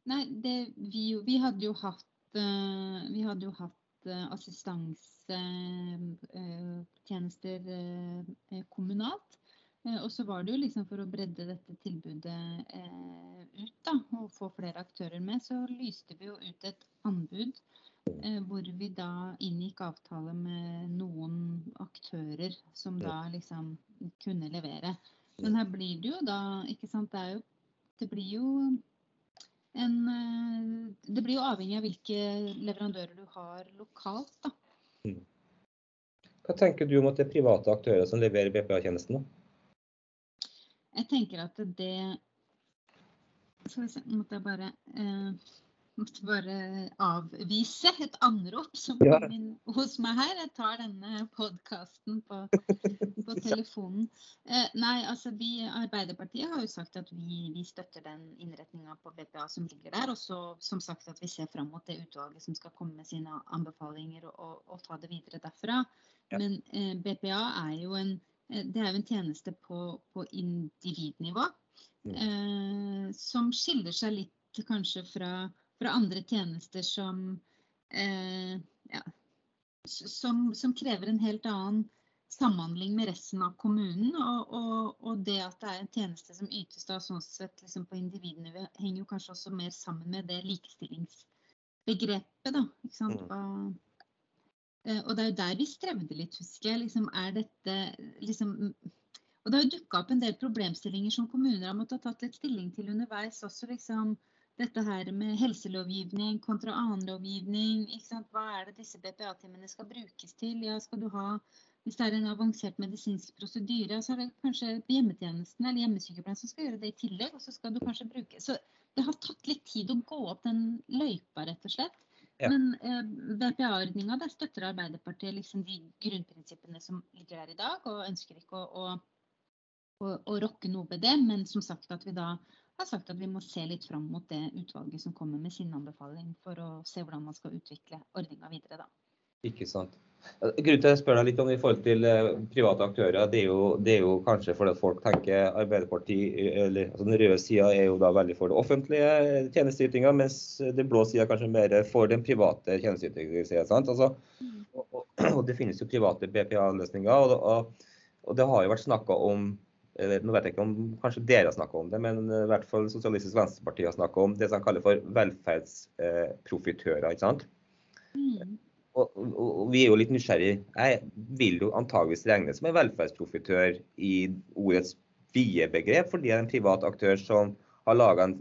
Nei, det, vi, vi, hadde jo hatt, uh, vi hadde jo hatt uh, assistansetjenester uh, kommunalt. Eh, og så var det jo liksom for å bredde dette tilbudet eh, ut da, og få flere aktører med, så lyste vi jo ut et anbud eh, hvor vi da inngikk avtale med noen aktører som da liksom kunne levere. Men her blir det jo da, ikke sant, det jo Det blir jo en Det blir jo avhengig av hvilke leverandører du har lokalt, da. Mm. Hva tenker du om at det er private aktører som leverer BPA-tjenesten? Jeg tenker at det Skal vi se, måtte jeg bare eh, måtte bare avvise et anrop som kom inn hos meg her. Jeg tar denne podkasten på, på, telefonen. Eh, nei, altså vi Arbeiderpartiet har jo sagt at vi, vi støtter den innretninga på BPA som ligger der. Og så som sagt at vi ser fram mot det utvalget som skal komme med sine anbefalinger og, og, og ta det videre derfra. Ja. Men eh, BPA er jo en det er jo en tjeneste på, på individnivå. Mm. Eh, som skiller seg litt kanskje fra, fra andre tjenester som, eh, ja, som, som krever en helt annen samhandling med resten av kommunen. Og, og, og, det at det er en tjeneste som ytes da sånn sett liksom på individnivå, henger jo kanskje også mer sammen med det likestillingsbegrepet. da, ikke sant? Mm. Hva, Eh, og det er jo der vi strevde litt, husker jeg. Liksom, er dette liksom Og det har jo dukka opp en del problemstillinger som kommuner har måttet ha tatt litt stilling til underveis. Også liksom dette her med helselovgivning kontra annen lovgivning. Hva er det disse BPA-timene skal brukes til? Ja, skal du ha hvis det er en avansert medisinsk prosedyre, så er det kanskje hjemmetjenesten eller hjemmesykepleien som skal gjøre det i tillegg. og så skal du kanskje bruke, Så det har tatt litt tid å gå opp den løypa, rett og slett. Ja. Men eh, BPA-ordninga, der støtter Arbeiderpartiet liksom de grunnprinsippene som ligger der i dag, og ønsker ikke å, å, å, å rokke noe ved det. Men som sagt at vi da har sagt at vi må se litt fram mot det utvalget som kommer med sin anbefaling, for å se hvordan man skal utvikle ordninga videre. da. Ikke sant. Grunnen til at jeg spør deg litt om i forhold til eh, private aktører, det er jo, det er jo kanskje fordi at folk tenker Arbeiderpartiet, eller altså Den røde sida er jo da veldig for det offentlige tjenesteytinga, mens den blå sida kanskje mer for den private tjenesteytinga. Altså, og, og, det finnes jo private BPA-løsninger. Og, og, det har jo vært snakka om nå vet jeg ikke om kanskje dere har snakka om det, men i hvert fall Sosialistisk Venstreparti har snakka om det som de kaller for velferdsprofitører. ikke sant? Mm og, og, vi er jo litt nysgjerrig. Jeg vil jo antageligvis regnes som en velferdsprofitør i ordets vide begrep, fordi jeg er en privat aktør som har laga en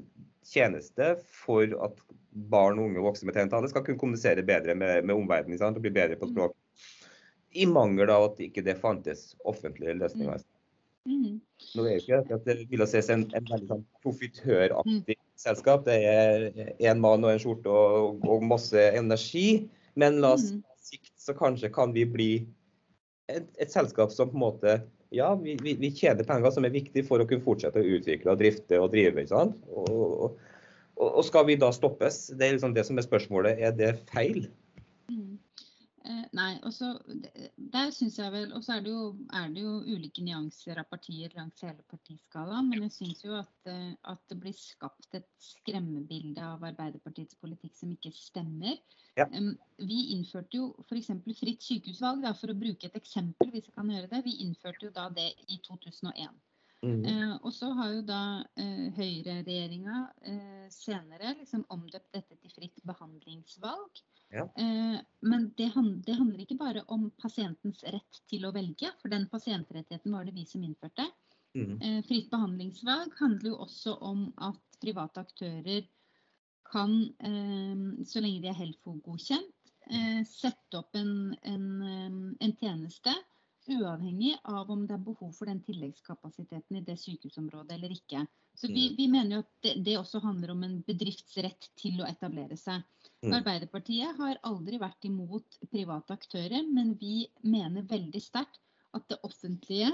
tjeneste for at barn og unge og voksne med TNT skal kunne kommunisere bedre med, med omverdenen og bli bedre på språk. I mangel av at ikke det fantes offentlige løsninger. Mm. Nå er jo ikke at det vil ses en, en veldig sånn profitøraktig mm. selskap. Det er én mann og en skjorte og, og masse energi. Men la oss mm. sikt så kanskje kan vi bli et, et, selskap som på en måte ja, vi, vi, vi, tjener penger som er viktig for å kunne fortsette å utvikle og drifte og drive. ikke sant? Og, og, og, skal vi da stoppes? Det er liksom det som er spørsmålet. Er det feil? Nei, også, der syns jeg vel Og så er, er, det jo ulike nyanser av partier langs hele partiskalaen. Men jeg syns jo at, eh, at, det blir skapt et skremmebilde av Arbeiderpartiets politikk som ikke stemmer. Ja. Vi innførte jo f.eks. fritt sykehusvalg, da, for å bruke et eksempel. hvis jeg kan gjøre det. Vi innførte jo da det i 2001. Mm. Uh, og så har jo da eh, høyreregjeringa eh, senere liksom omdøpt dette til fritt behandlingsvalg. Ja. Eh, men det, det, handler ikke bare om pasientens rett til å velge, for den pasientrettigheten var det vi som innførte. Mm. Eh, fritt behandlingsvalg handler jo også om at private aktører kan, eh, så lenge de er Helfo-godkjent, sette opp en, en, en tjeneste uavhengig av om det er behov for den tilleggskapasiteten i det sykehusområdet eller ikke. Så vi, mm. vi mener jo at det, det, også handler om en bedriftsrett til å etablere seg. Mm. Arbeiderpartiet har aldri vært imot private aktører, men vi mener veldig sterkt at det offentlige,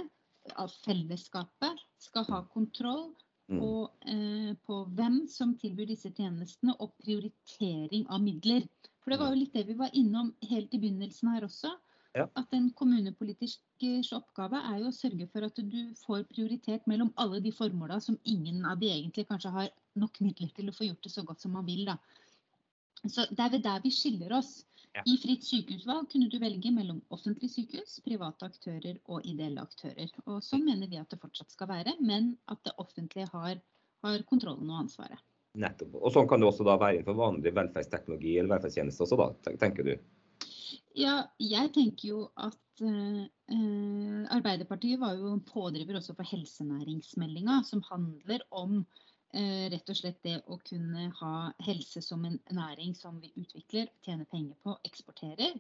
av fellesskapet, skal ha kontroll mm. på, eh, på, hvem som tilbyr disse tjenestene, og prioritering av midler. For det var jo litt det vi var innom helt i begynnelsen her også. Ja. At en kommunepolitisk oppgave er jo å sørge for at du får prioritert mellom alle de formåla som ingen av de egentlig kanskje har nok midler til å få gjort det så godt som man vil. da. Så Det er ved der vi skiller oss. Ja. I fritt sykehusvalg kunne du velge mellom offentlige sykehus, private aktører og ideelle aktører. Og Sånn mener vi at det fortsatt skal være, men at det offentlige har, har kontrollen og ansvaret. Nettopp. Og Sånn kan det også da være innenfor vanlig velferdsteknologi eller velferdstjeneste også, da, tenker du? Ja, jeg tenker jo at eh, Arbeiderpartiet var jo en pådriver også for helsenæringsmeldinga, som handler om Eh, rett og slett det å kunne ha helse som en næring som vi utvikler, tjener penger på, eksporterer.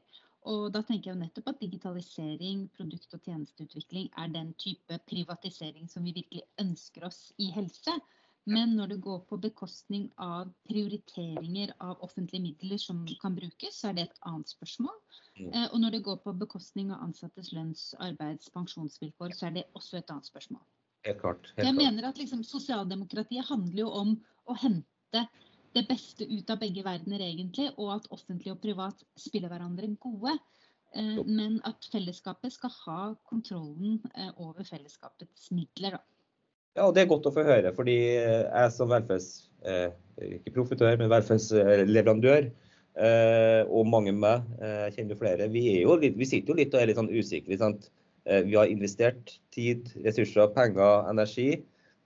Og da tenker jeg jo nettopp at digitalisering, produkt- og tjenesteutvikling er den type privatisering som vi virkelig ønsker oss i helse. Men når det går på bekostning av prioriteringer av offentlige midler som kan brukes, så er det et annet spørsmål. Eh, og når det går på bekostning av ansattes lønns-, arbeids-, pensjonsvilkår, så er det også et annet spørsmål. Helt klart. Helt jeg mener at liksom, Sosialdemokratiet handler jo om å hente det beste ut av begge verdener, egentlig, og at offentlig og privat spiller hverandre gode. Eh, men at fellesskapet skal ha kontrollen eh, over fellesskapets midler. Da. Ja, og Det er godt å få høre, fordi jeg som velferds... Eh, ikke profitør, men velferdsleverandør, eh, og mange med meg, eh, kjenner flere, vi, jo litt, vi, sitter jo litt og er litt sånn usikre. Sant? Eh, vi har investert tid, ressurser, penger, energi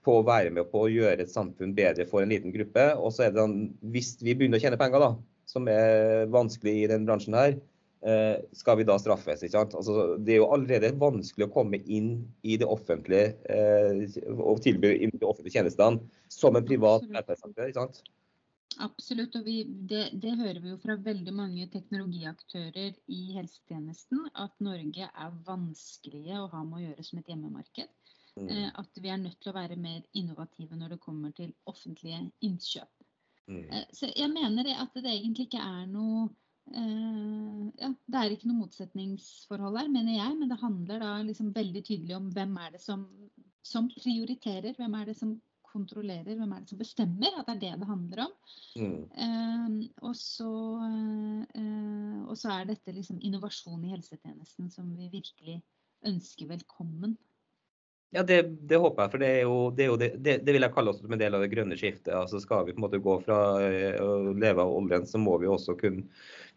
på å være med på å gjøre et samfunn bedre for en liten gruppe. Og så er det sånn, hvis vi begynner å tjene penger, da, som er vanskelig i den bransjen her, eh, skal vi da straffes? ikke sant? Altså, det er jo allerede vanskelig å komme inn i det offentlige eh, og tilby inn de offentlige tjenestene som en privat velferdsaktør. ikke sant? Absolutt. og vi, det, det, hører vi jo fra veldig mange teknologiaktører i helsetjenesten, at Norge er vanskelige å ha med å gjøre som et hjemmemarked. Mm. Eh, at vi er nødt til å være mer innovative når det kommer til offentlige innkjøp. Mm. Eh, så jeg mener at det egentlig ikke er noe eh, ja, Det er ikke noe motsetningsforhold her, mener jeg, men det handler da liksom veldig tydelig om hvem er det som, som prioriterer. Hvem er det som kontrollerer, hvem er det som bestemmer, at det er det det handler om. Mm. Uh, og, så, uh, og, så, er dette liksom innovasjon i helsetjenesten som vi virkelig ønsker velkommen. Ja, det, det, håper jeg. For det, er jo, det, er jo det, det, vil jeg kalle også som en del av det grønne skiftet. Altså Skal vi på en måte gå fra eh, å leve av oljen, så må vi også kunne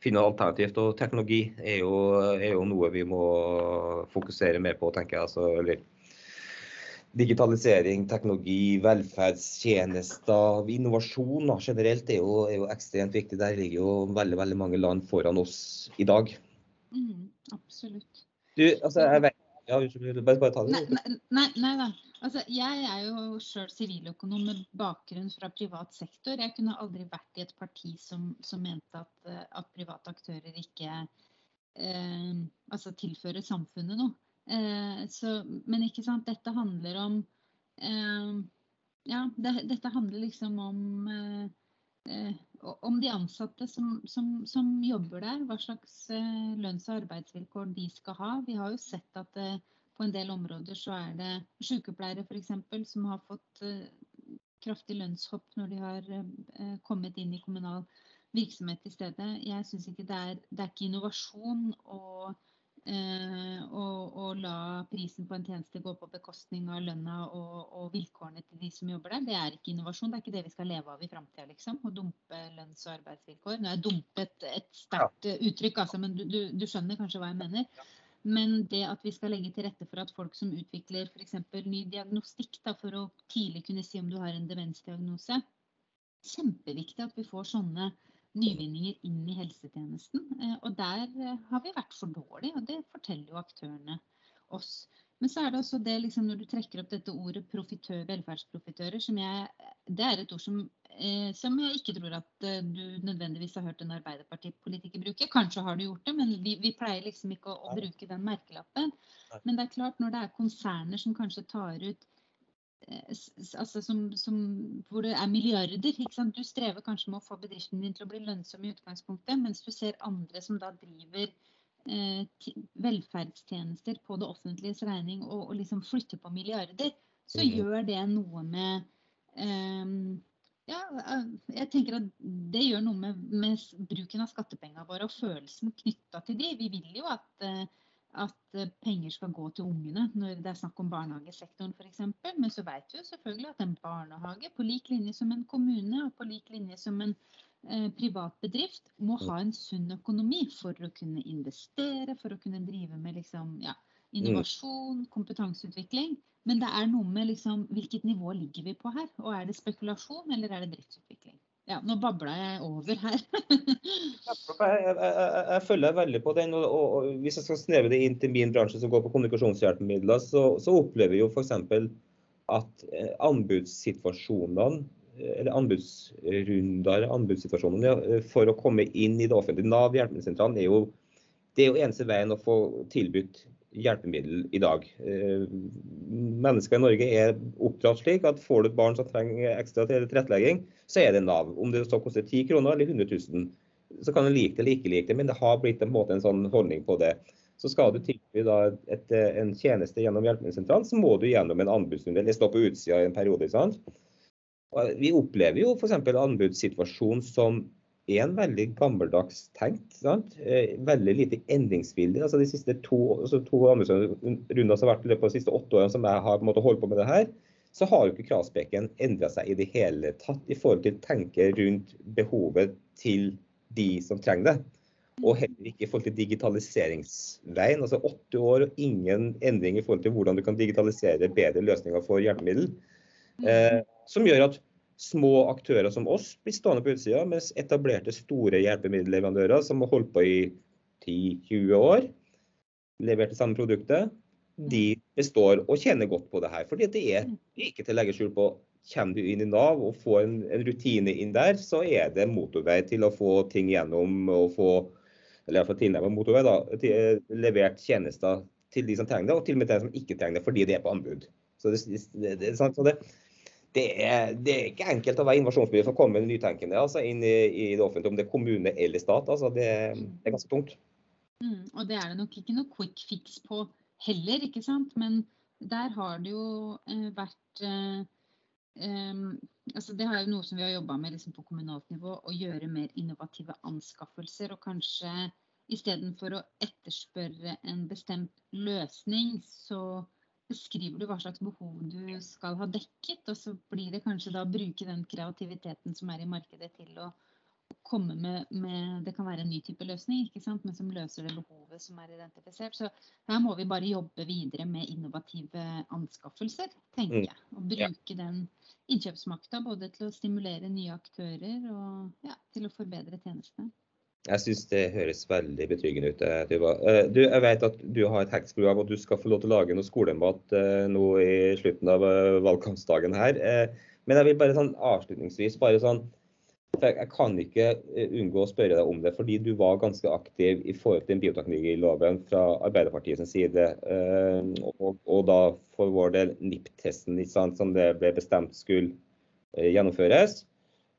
finne alternativt. Og teknologi er jo, er jo noe vi må fokusere mer på, tenker jeg. Altså, eller, digitalisering, teknologi, velferdstjenester, innovasjon da, generelt er jo, er jo, ekstremt viktig. Der ligger jo veldig, veldig mange land foran oss i dag. Mm, absolutt. Du, altså, jeg vet unnskyld. bare, bare ta det. Nei, nei, nei da. Altså, jeg er jo sjøl siviløkonom med bakgrunn fra privat sektor. Jeg kunne aldri vært i et parti som, som mente at, eh, at, private aktører ikke eh, altså tilfører samfunnet noe. Eh, så, men ikke sant, dette handler om eh, Ja, det, dette handler liksom om eh, Eh, om de ansatte som, som, som, jobber der, hva slags eh, lønns- og arbeidsvilkår de skal ha. Vi har jo sett at eh, på en del områder så er det sykepleiere f.eks. som har fått kraftig lønnshopp når de har kommet inn i kommunal virksomhet i stedet. Jeg syns ikke det er, det er ikke innovasjon og Eh, og, og, la prisen på en tjeneste gå på bekostning av lønna og, og, vilkårene til de som jobber der. Det er ikke innovasjon. Det er ikke det vi skal leve av i framtida, liksom. Å dumpe lønns- og arbeidsvilkår. Nå er dumpet et sterkt uttrykk, altså, men du, du, du, skjønner kanskje hva jeg mener. Men det at vi skal legge til rette for at folk som utvikler f.eks. ny diagnostikk da, for å tidlig kunne si om du har en demensdiagnose, kjempeviktig at vi får sånne nyvinninger inn i helsetjenesten. Eh, og der eh, har vi vært for dårlige, og det forteller jo aktørene oss. Men så er det også det liksom, når du trekker opp dette ordet profitør, velferdsprofitører, som jeg, det er et ord som, eh, som, jeg ikke tror at eh, du nødvendigvis har hørt en arbeiderpartipolitiker bruke. Kanskje har du gjort det, men vi, vi pleier liksom ikke å, å, bruke den merkelappen. Men det er klart, når det er konserner som kanskje tar ut altså som, som, hvor det er milliarder. Du strever kanskje med å få bedriften din til å bli lønnsom i utgangspunktet, mens du ser andre som da driver eh, velferdstjenester på det offentliges regning og, og, liksom flytter på milliarder, så mm. gjør det noe med eh, ja, eh, jeg tenker at Det gjør noe med, med bruken av skattepengene våre og følelsen knytta til de. Vi vil jo at eh, at eh, penger skal gå til ungene når det er snakk om barnehagesektoren f.eks. Men så vet vi jo selvfølgelig at en barnehage, på lik linje som en kommune og på lik linje som en eh, privat bedrift, må ha en sunn økonomi for å kunne investere, for å kunne drive med liksom, ja, innovasjon, kompetanseutvikling. Men det er noe med liksom, hvilket nivå ligger vi på her? Og er det spekulasjon eller er det driftsutvikling? Ja, nå babla jeg over her. jeg, jeg, jeg, jeg, følger veldig på den. Og, og, Hvis jeg skal sneve det inn til min bransje som går på kommunikasjonshjelpemidler, så, så opplever jeg jo f.eks. at eh, anbudssituasjonene eh, eller anbudsrunder, anbudssituasjonene for å komme inn i det offentlige Nav hjelpemiddelsentralen er jo det er jo eneste veien å få tilbudt hjelpemiddel i dag. Eh, mennesker i Norge er oppdratt slik at får du et barn som trenger ekstra tilrettelegging, så er det Nav. Om det så koster 10 kroner eller 100 000, så kan du like det eller ikke like det, men det har blitt en, måte, en sånn holdning på det. Så skal du tilby et, en tjeneste gjennom hjelpemiddelsentralen, så må du gjennom en anbudsrunde eller stå på utsida i en periode. Sant? Vi opplever jo f.eks. anbudssituasjon som er en veldig gammeldags tenkt. Sant? Eh, veldig lite endringsvillig. Altså de siste to, altså to rundene som har vært i løpet av de siste åtte årene som jeg har på måte holdt på med det her, så har jo ikke kravspekken endra seg i det hele tatt i forhold til å tenke rundt behovet til de som trenger det. Og heller ikke i forhold til digitaliseringsveien. Altså åtte år og ingen endring i forhold til hvordan du kan digitalisere bedre løsninger for hjelpemiddel. Mm. Eh, som gjør at små aktører som oss blir stående på utsida, mens etablerte store hjelpemiddelleverandører som har holdt på i 10-20 år, levert det samme produktet, de består og tjener godt på det her. Fordi det er ikke til å legge skjul på. Kommer du inn i Nav og får en, en, rutine inn der, så er det motorvei til å få ting gjennom og få eller iallfall tilnærmet motorvei, da, til, levert tjenester til de som trenger det, og til og med de som ikke trenger det, fordi det er på anbud. Så det, det, det, så det, det er, det er, ikke enkelt å være innovasjonsbyrå for å komme med nytenkende altså, inn i, i, det offentlige, om det er kommune eller stat. Altså, det, det, er ganske tungt. Mm, og det er det nok ikke noe quick fix på heller, ikke sant. Men der har det jo eh, vært eh, altså det er jo noe som vi har jobba med liksom på kommunalt nivå, å gjøre mer innovative anskaffelser. Og kanskje istedenfor å etterspørre en bestemt løsning, så beskriver du hva slags behov du skal ha dekket. Og så blir det kanskje da å bruke den kreativiteten som er i markedet til å komme med, med, Det kan være en ny type løsning, ikke sant? men som løser det behovet som er identifisert. Så her må vi bare jobbe videre med innovative anskaffelser, tenker mm. jeg. Og bruke den innkjøpsmakta både til å stimulere nye aktører og ja, til å forbedre tjenestene. Jeg syns det høres veldig betryggende ut. Eh, Tuva. Eh, du, jeg vet at du har et hacks-program og du skal få lov til å lage noe skolemat eh, nå i slutten av valgkampsdagen her. Men jeg vil bare sånn avslutningsvis bare sånn jeg kan ikke unngå å spørre deg om det, fordi du var ganske aktiv i forhold til bioteknologiloven fra Arbeiderpartiets side. Og, og, da for vår del NIPT-testen som det ble bestemt skulle gjennomføres.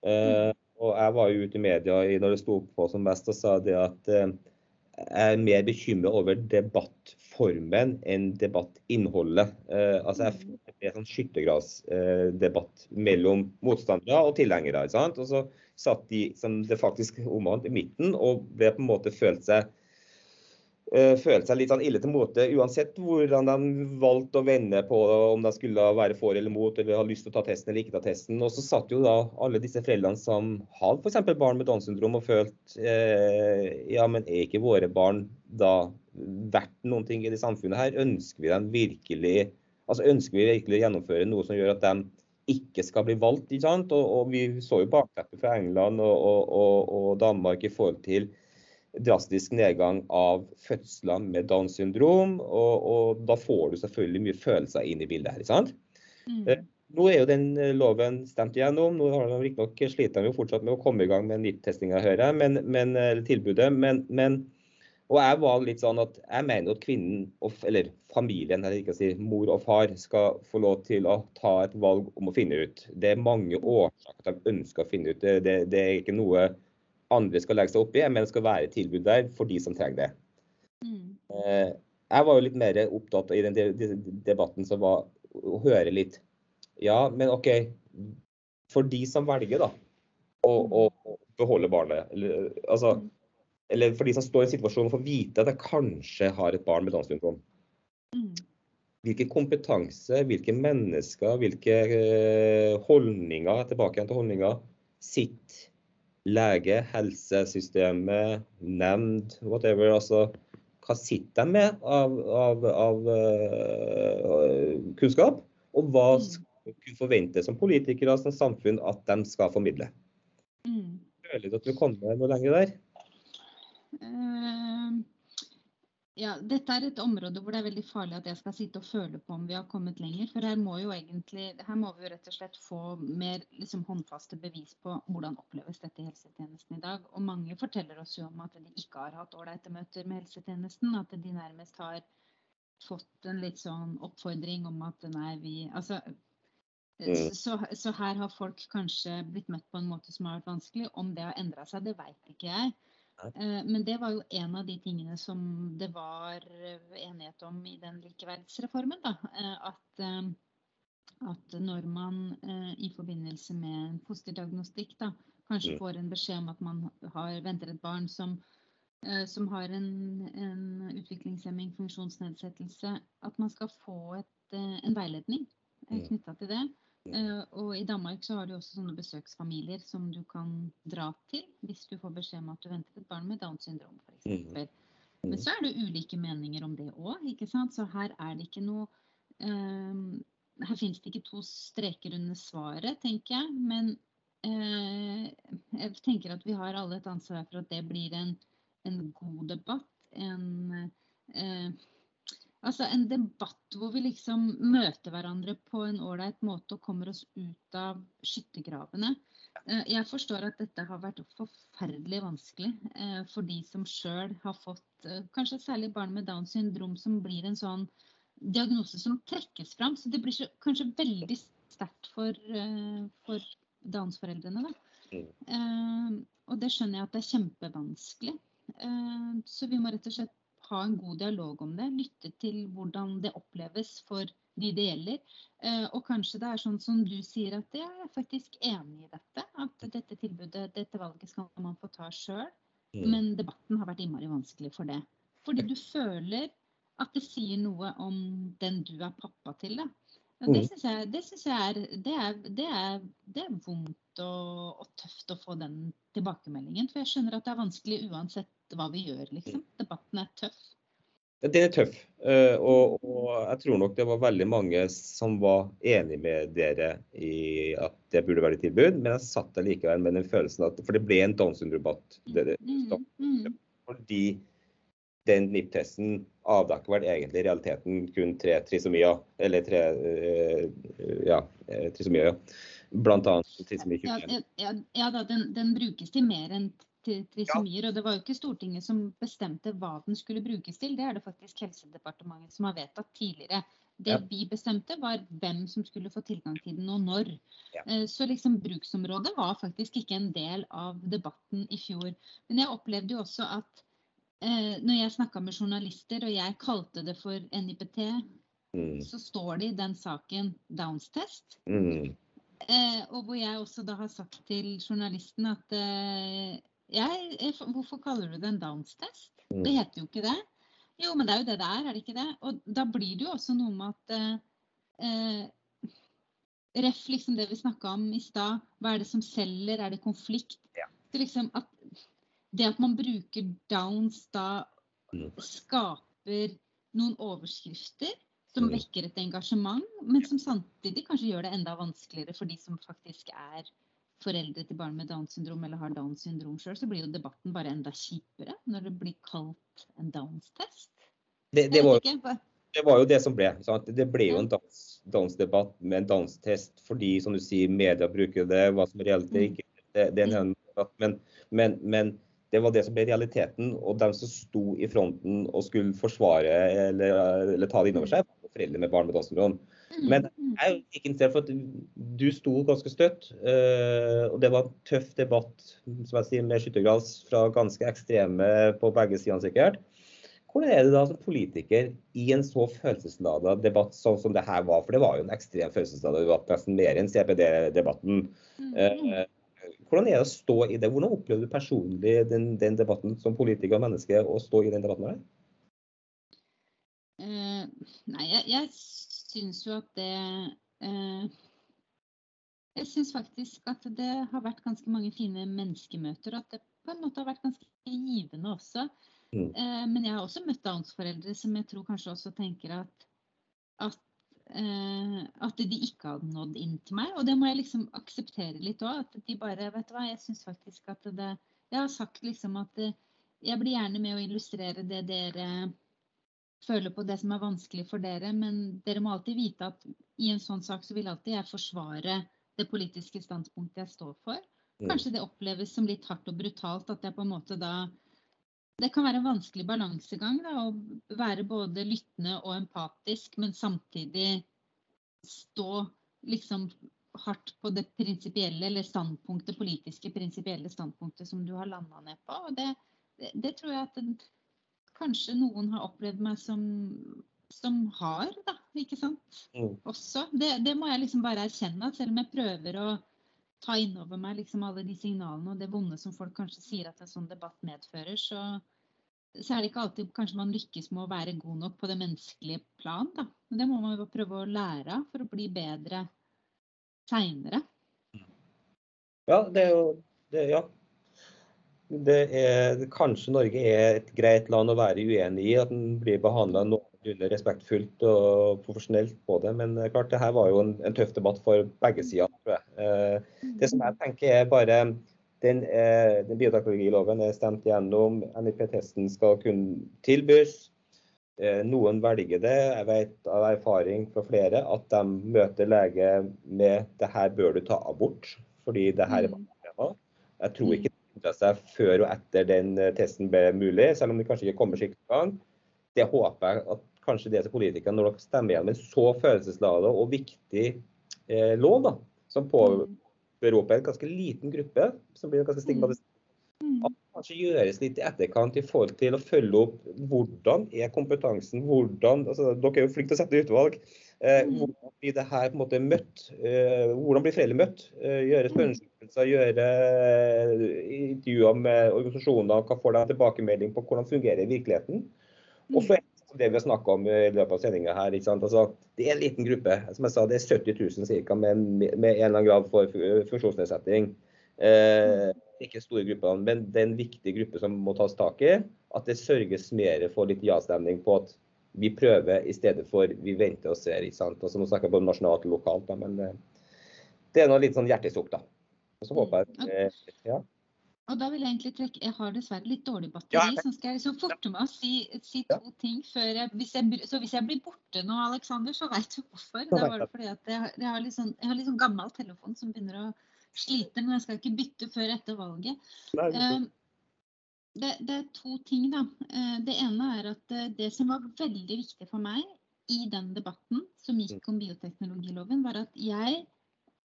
Mm. Og jeg var jo ute i media når det sto på som mest og sa det at eh, jeg er mer bekymret over debattformen enn debattinnholdet. Eh, altså jeg det en sånn skyttergravsdebatt eh, mellom motstandere og tilhengere. Og så satt de som det faktisk omhandlet i midten og ble på en måte følt seg følte seg litt sånn ille til mote uansett hvordan de valgte å vende på om de skulle være for eller mot, eller ha lyst til å ta testen eller ikke ta testen. Og så satt jo da alle disse foreldrene som hadde f.eks. barn med Downs syndrom og følte uh, ja, men er ikke våre barn da verdt noen ting i det samfunnet her? Ønsker vi dem virkelig altså ønsker vi virkelig å gjennomføre noe som gjør at de ikke skal bli valgt. ikke sant? Og, og Vi så jo bakteppet fra England og, og, og, Danmark i forhold til drastisk nedgang av fødslene med Downs syndrom. Og, og, da får du selvfølgelig mye følelser inn i bildet her. sant? Mm. Eh, nå er jo den eh, loven stemt igjennom. Nå har de riktignok sliter de fortsatt med å komme i gang med NIPT-testinga, hører jeg, men, men, eller tilbudet. Men, men, og jeg var litt sånn at jeg mener at kvinnen, eller familien, eller ikke å si mor og far, skal få lov til å ta et valg om å finne ut. Det er mange årsaker de ønsker å finne ut. Det, det, det er ikke noe andre skal legge seg opp i, men det skal være et tilbud der for de som trenger det. Mm. Eh, jeg var jo litt mer opptatt i den debatten som var å høre litt Ja, men OK. For de som velger da, å, å, beholde barnet, eller, altså, mm. eller for de som står i en situasjon og får vite at jeg kanskje har et barn med Downs syndrom. Mm. Hvilken kompetanse, hvilke mennesker, hvilke uh, holdninger, tilbake igjen til holdninger, sitter lege, helsesystemet, nemnd, whatever. Altså, hva sitter de med av, av, av uh, kunnskap? Og hva kunne skal vi forvente som politikere og som samfunn at de skal formidle? Mm. Føler du at du kommer noe lenger der? Ja, dette er et område hvor det er veldig farlig at jeg skal sitte og føle på om vi har kommet lenger. For her må, jo egentlig, her må vi jo rett og slett få mer liksom, håndfaste bevis på hvordan oppleves dette i helsetjenesten i dag. Og mange forteller oss jo om at de ikke har hatt ålreite møter med helsetjenesten. At de nærmest har fått en litt sånn oppfordring om at nei, vi Altså mm. så, så, her har folk kanskje blitt møtt på en måte som har vært vanskelig. Om det har endra seg, det veit ikke jeg. Eh, men det var jo en av de tingene som det var enighet om i den likeverdsreformen. Da. Eh, at, eh, at når man i forbindelse med en fosterdiagnostikk da, kanskje mm. får en beskjed om at man har, venter et barn som, som har en, en utviklingshemming, funksjonsnedsettelse, at man skal få et, en veiledning mm. knytta til det. Uh, og i Danmark så har de også sånne besøksfamilier som du kan dra til hvis du får beskjed om at du venter et barn med Downs syndrom f.eks. Mm. Men så er det ulike meninger om det òg, ikke sant. Så her er det ikke noe uh, Her finnes det ikke to streker under svaret, tenker jeg. Men uh, jeg tenker at vi har alle et ansvar for at det blir en, en god debatt. En Altså en debatt hvor vi liksom møter hverandre på en ålreit måte og kommer oss ut av skyttergravene. Eh, jeg forstår at dette har vært forferdelig vanskelig eh, for de som sjøl har fått eh, kanskje særlig barn med Downs syndrom, som blir en sånn diagnose som trekkes fram. Så det blir så, kanskje veldig sterkt for, for Downs-foreldrene. da. Og det skjønner jeg at det er kjempevanskelig. Så vi må rett og slett ha en god dialog om det. Lytte til hvordan det oppleves for de det gjelder. Eh, og kanskje det er sånn som du sier, at jeg er faktisk enig i dette. At dette tilbudet, dette valget skal man få ta sjøl. Mm. Men debatten har vært innmari vanskelig for det. Fordi du føler at det sier noe om den du er pappa til. Da. Og det mm. syns jeg, det synes jeg er, det er, det er, det er vondt og, og, tøft å få den tilbakemeldingen. For jeg skjønner at det er vanskelig uansett hva vi gjør, liksom. Debatten er tøff. Den er tøff. Eh, og, og, jeg tror nok det var veldig mange som var enig med dere i at det burde være et tilbud. Men jeg satt der likevel med den følelsen at For det ble en Downs syndrom-debatt. Mm, mm. Fordi den NIP-testen avdekker vel egentlig i realiteten kun tre trisomier. Eller tre uh, ja, eh, trisomier, ja. Blant annet trisomi 21. Ja, ja, ja den, den brukes til mer enn trisomier. Ja. Og det var jo ikke Stortinget som bestemte hva den skulle brukes til, det er det faktisk Helsedepartementet som har vedtatt tidligere. Det ja. vi bestemte, var hvem som skulle få tilgang til den, og når. Ja. Eh, så liksom bruksområdet var faktisk ikke en del av debatten i fjor. Men jeg opplevde jo også at eh, når jeg snakka med journalister, og jeg kalte det for NIPT, mm. så står det i den saken Downs-test. Mm. Eh, og hvor jeg også da har sagt til journalisten at eh, jeg, hvorfor kaller du det en Downs-test? Mm. Det heter jo ikke det. Jo, men det er jo det det er, er det ikke det? Og da blir det jo også noe med at eh, Ref liksom det vi snakka om i stad. Hva er det som selger? Er det konflikt? Ja. Det, liksom at, det at man bruker Downs da mm. skaper noen overskrifter som mm. vekker et engasjement, men som samtidig kanskje gjør det enda vanskeligere for de som faktisk er foreldre til barn med Downs syndrom eller har Downs syndrom sjøl, så blir jo debatten bare enda kjipere når det blir kalt en Downs-test. Det, det, var, det, var, jo det som ble. Sant? Det ble jo en Downs-debatt med en Downs-test fordi, som du sier, media bruker det, hva som er reelt, mm. ikke. Det, det er en debatt, men, men, men det var det som ble realiteten. Og de som sto i fronten og skulle forsvare eller, eller ta det innover seg, var foreldre med barn med Downs syndrom. Mm, Men mm. jeg er ikke interessert for at du sto ganske støtt. Eh, og det var en tøff debatt som jeg sier, med skyttergrads fra ganske ekstreme på begge sider sikkert. Hvordan er det da som politiker i en så følelsesladet debatt sånn som det her var? For det var jo en ekstrem følelsesladet debatt, nesten mer enn CPD-debatten. Mm, eh, hvordan er det å stå i det? Hvordan opplever du personlig den, den debatten som politiker og menneske å stå i den debatten? Uh, nei, jeg, jeg syns jo at det eh, Jeg syns faktisk at det har vært ganske mange fine menneskemøter. Og at det på en måte har vært ganske givende også. Mm. Eh, men jeg har også møtt Downs-foreldre som jeg tror kanskje også tenker at, at, eh, at de ikke hadde nådd inn til meg. Og det må jeg liksom akseptere litt òg. At de bare Vet du hva, jeg syns faktisk at det Jeg har sagt liksom at eh, jeg blir gjerne med å illustrere det dere føler på det som er vanskelig for dere, men dere må alltid vite at i en sånn sak så vil alltid jeg forsvare det politiske standpunktet jeg står for. Mm. Kanskje det oppleves som litt hardt og brutalt at jeg på en måte da Det kan være en vanskelig balansegang da, å være både lyttende og empatisk, men samtidig stå liksom hardt på det prinsipielle eller standpunktet, politiske prinsipielle standpunktet som du har landa ned på. Og det, det, det tror jeg at kanskje noen har opplevd meg som, som har, da. Ikke sant. Mm. Også. Det, det, må jeg liksom bare erkjenne. Selv om jeg prøver å ta innover meg liksom alle de signalene og det vonde som folk kanskje sier at en sånn debatt medfører, så, så er det ikke alltid kanskje man lykkes med å være god nok på det menneskelige plan. Da. Men det må man jo prøve å lære av for å bli bedre seinere. Ja, det er jo det, ja, er, kanskje Norge er et greit land å være uenig i. At den blir behandla noenlunde respektfullt og profesjonelt på det. Men klart, det her var jo en, en tøff debatt for begge sider. tror jeg. Eh, det som jeg tenker er bare den, eh, den bioteknologiloven er stemt gjennom. NIP-testen skal kunne tilbys. Eh, noen velger det. Jeg vet av erfaring fra flere at de møter lege med det her bør du ta abort, fordi det her er tema. Jeg tror ikke endra seg før og etter den eh, testen ble mulig, selv om det kanskje ikke kommer skikkelig i gang. Det håper jeg at kanskje det som politikere, når dere stemmer gjennom en så følelsesladet og viktig eh, lov, da, som påberoper en ganske liten gruppe, som blir ganske stigmatisert, mm. at det kanskje gjøres litt i etterkant i forhold til å følge opp hvordan er kompetansen, hvordan altså, Dere er jo flinke til å sette utvalg. Eh, mm. hvordan blir det her på en måte møtt? Eh, hvordan blir foreldre møtt? Eh, gjøre mm. spørreundersøkelser, gjøre intervjuer med organisasjoner. Hva får de tilbakemelding på hvordan fungerer i virkeligheten? Og så er det vi har snakka om i løpet av sendinga her. Altså, det er en liten gruppe. Som jeg sa, det er 70 000 cirka, med, med en eller annen grad for funksjonsnedsetting. Eh, ikke store grupper, men det er en viktig gruppe som må tas tak i. At det sørges mer for litt ja-stemning på at vi prøver i stedet for vi venter og ser. ikke sant? Altså, nå snakker jeg både nasjonalt og lokalt, da, men eh, det er noe litt sånn hjertesukk, da. Og så håper jeg eh, ja. Og da vil jeg egentlig trekke Jeg har dessverre litt dårlig batteri, så skal jeg liksom forte meg å si, si to ja. ting før jeg hvis, jeg Så hvis jeg blir borte nå, Aleksander, så veit du hvorfor. Da var det fordi at jeg, jeg, har litt sånn, har litt sånn gammel telefon som begynner å slite, men jeg skal ikke bytte før etter valget. Nei, det, det, er to ting, da. Eh, det ene er at eh, det som var veldig viktig for meg i den debatten som gikk om bioteknologiloven, var at jeg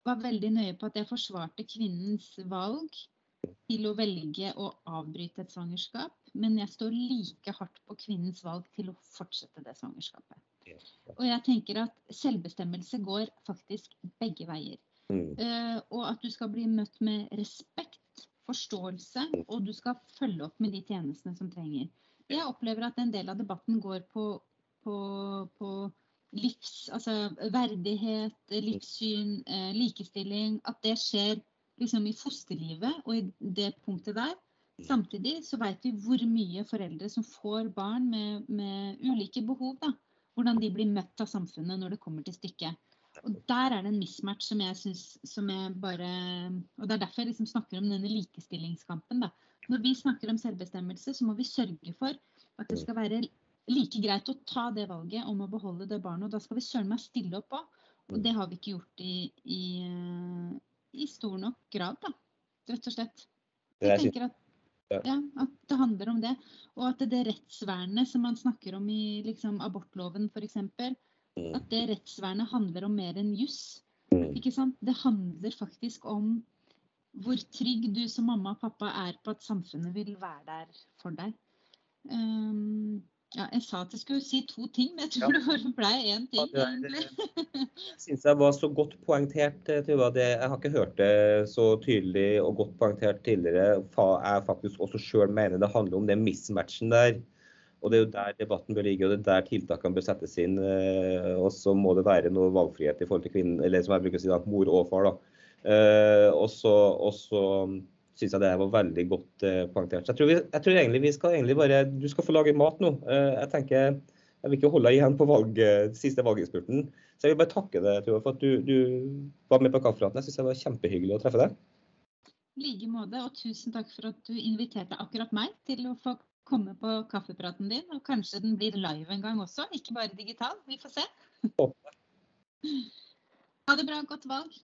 var veldig nøye på at jeg forsvarte kvinnens valg til å velge å avbryte et svangerskap. Men jeg står like hardt på kvinnens valg til å fortsette det svangerskapet. Og jeg tenker at selvbestemmelse går faktisk begge veier. Mm. Uh, og at du skal bli møtt med respekt forståelse, og du skal følge opp med de tjenestene som trenger. Jeg opplever at en del av debatten går på, på, på livs, altså verdighet, livssyn, eh, likestilling. At det skjer liksom i fosterlivet og i det punktet der. Samtidig så vet vi hvor mye foreldre som får barn med, med ulike behov, da, hvordan de blir møtt av samfunnet når det kommer til stykket. Og Der er det en mismatch som jeg syns som jeg bare Og det er derfor jeg liksom snakker om denne likestillingskampen. da. Når vi snakker om selvbestemmelse, så må vi sørge for at det skal være like greit å ta det valget om å beholde det barnet. Og da skal vi søren meg stille opp òg. Og det har vi ikke gjort i, i, i, stor nok grad, da. Rett og slett. Jeg tenker at, ja, at det handler om det. Og at det rettsvernet som man snakker om i liksom, abortloven f.eks.. At det rettsvernet handler om mer enn juss. Mm. Ikke sant? Det handler faktisk om hvor trygg du som mamma og pappa er på at samfunnet vil være der for deg. Um, ja, jeg sa at jeg skulle si to ting, men jeg tror ja. det ble én ting. Ja, egentlig. Jeg syns jeg var så godt poengtert. Eh, Tuva. jeg har ikke hørt det så tydelig og godt poengtert tidligere. Jeg faktisk også sjøl mener det handler om den mismatchen der. Og Det er jo der debatten bør ligge, og det er der tiltakene bør settes inn. Eh, og så må det være noe valgfrihet i forhold til kvinnen, eller som jeg bruker å si, da, mor og far. da. Eh, og så syns jeg det var veldig godt eh, poengtert. Jeg tror, vi, jeg tror, egentlig vi skal egentlig bare Du skal få lage mat nå. Jeg tenker jeg vil ikke holde igjen på valg, siste valginnspurten. Så jeg vil bare takke deg for at du, du var med på kaffepraten. Jeg syns det var kjempehyggelig å treffe deg. I like måte, og tusen takk for at du inviterte akkurat meg til å få komme på kaffepraten din. Og kanskje den blir live en gang også, ikke bare digital. Vi får se. Ha det bra. Godt valg.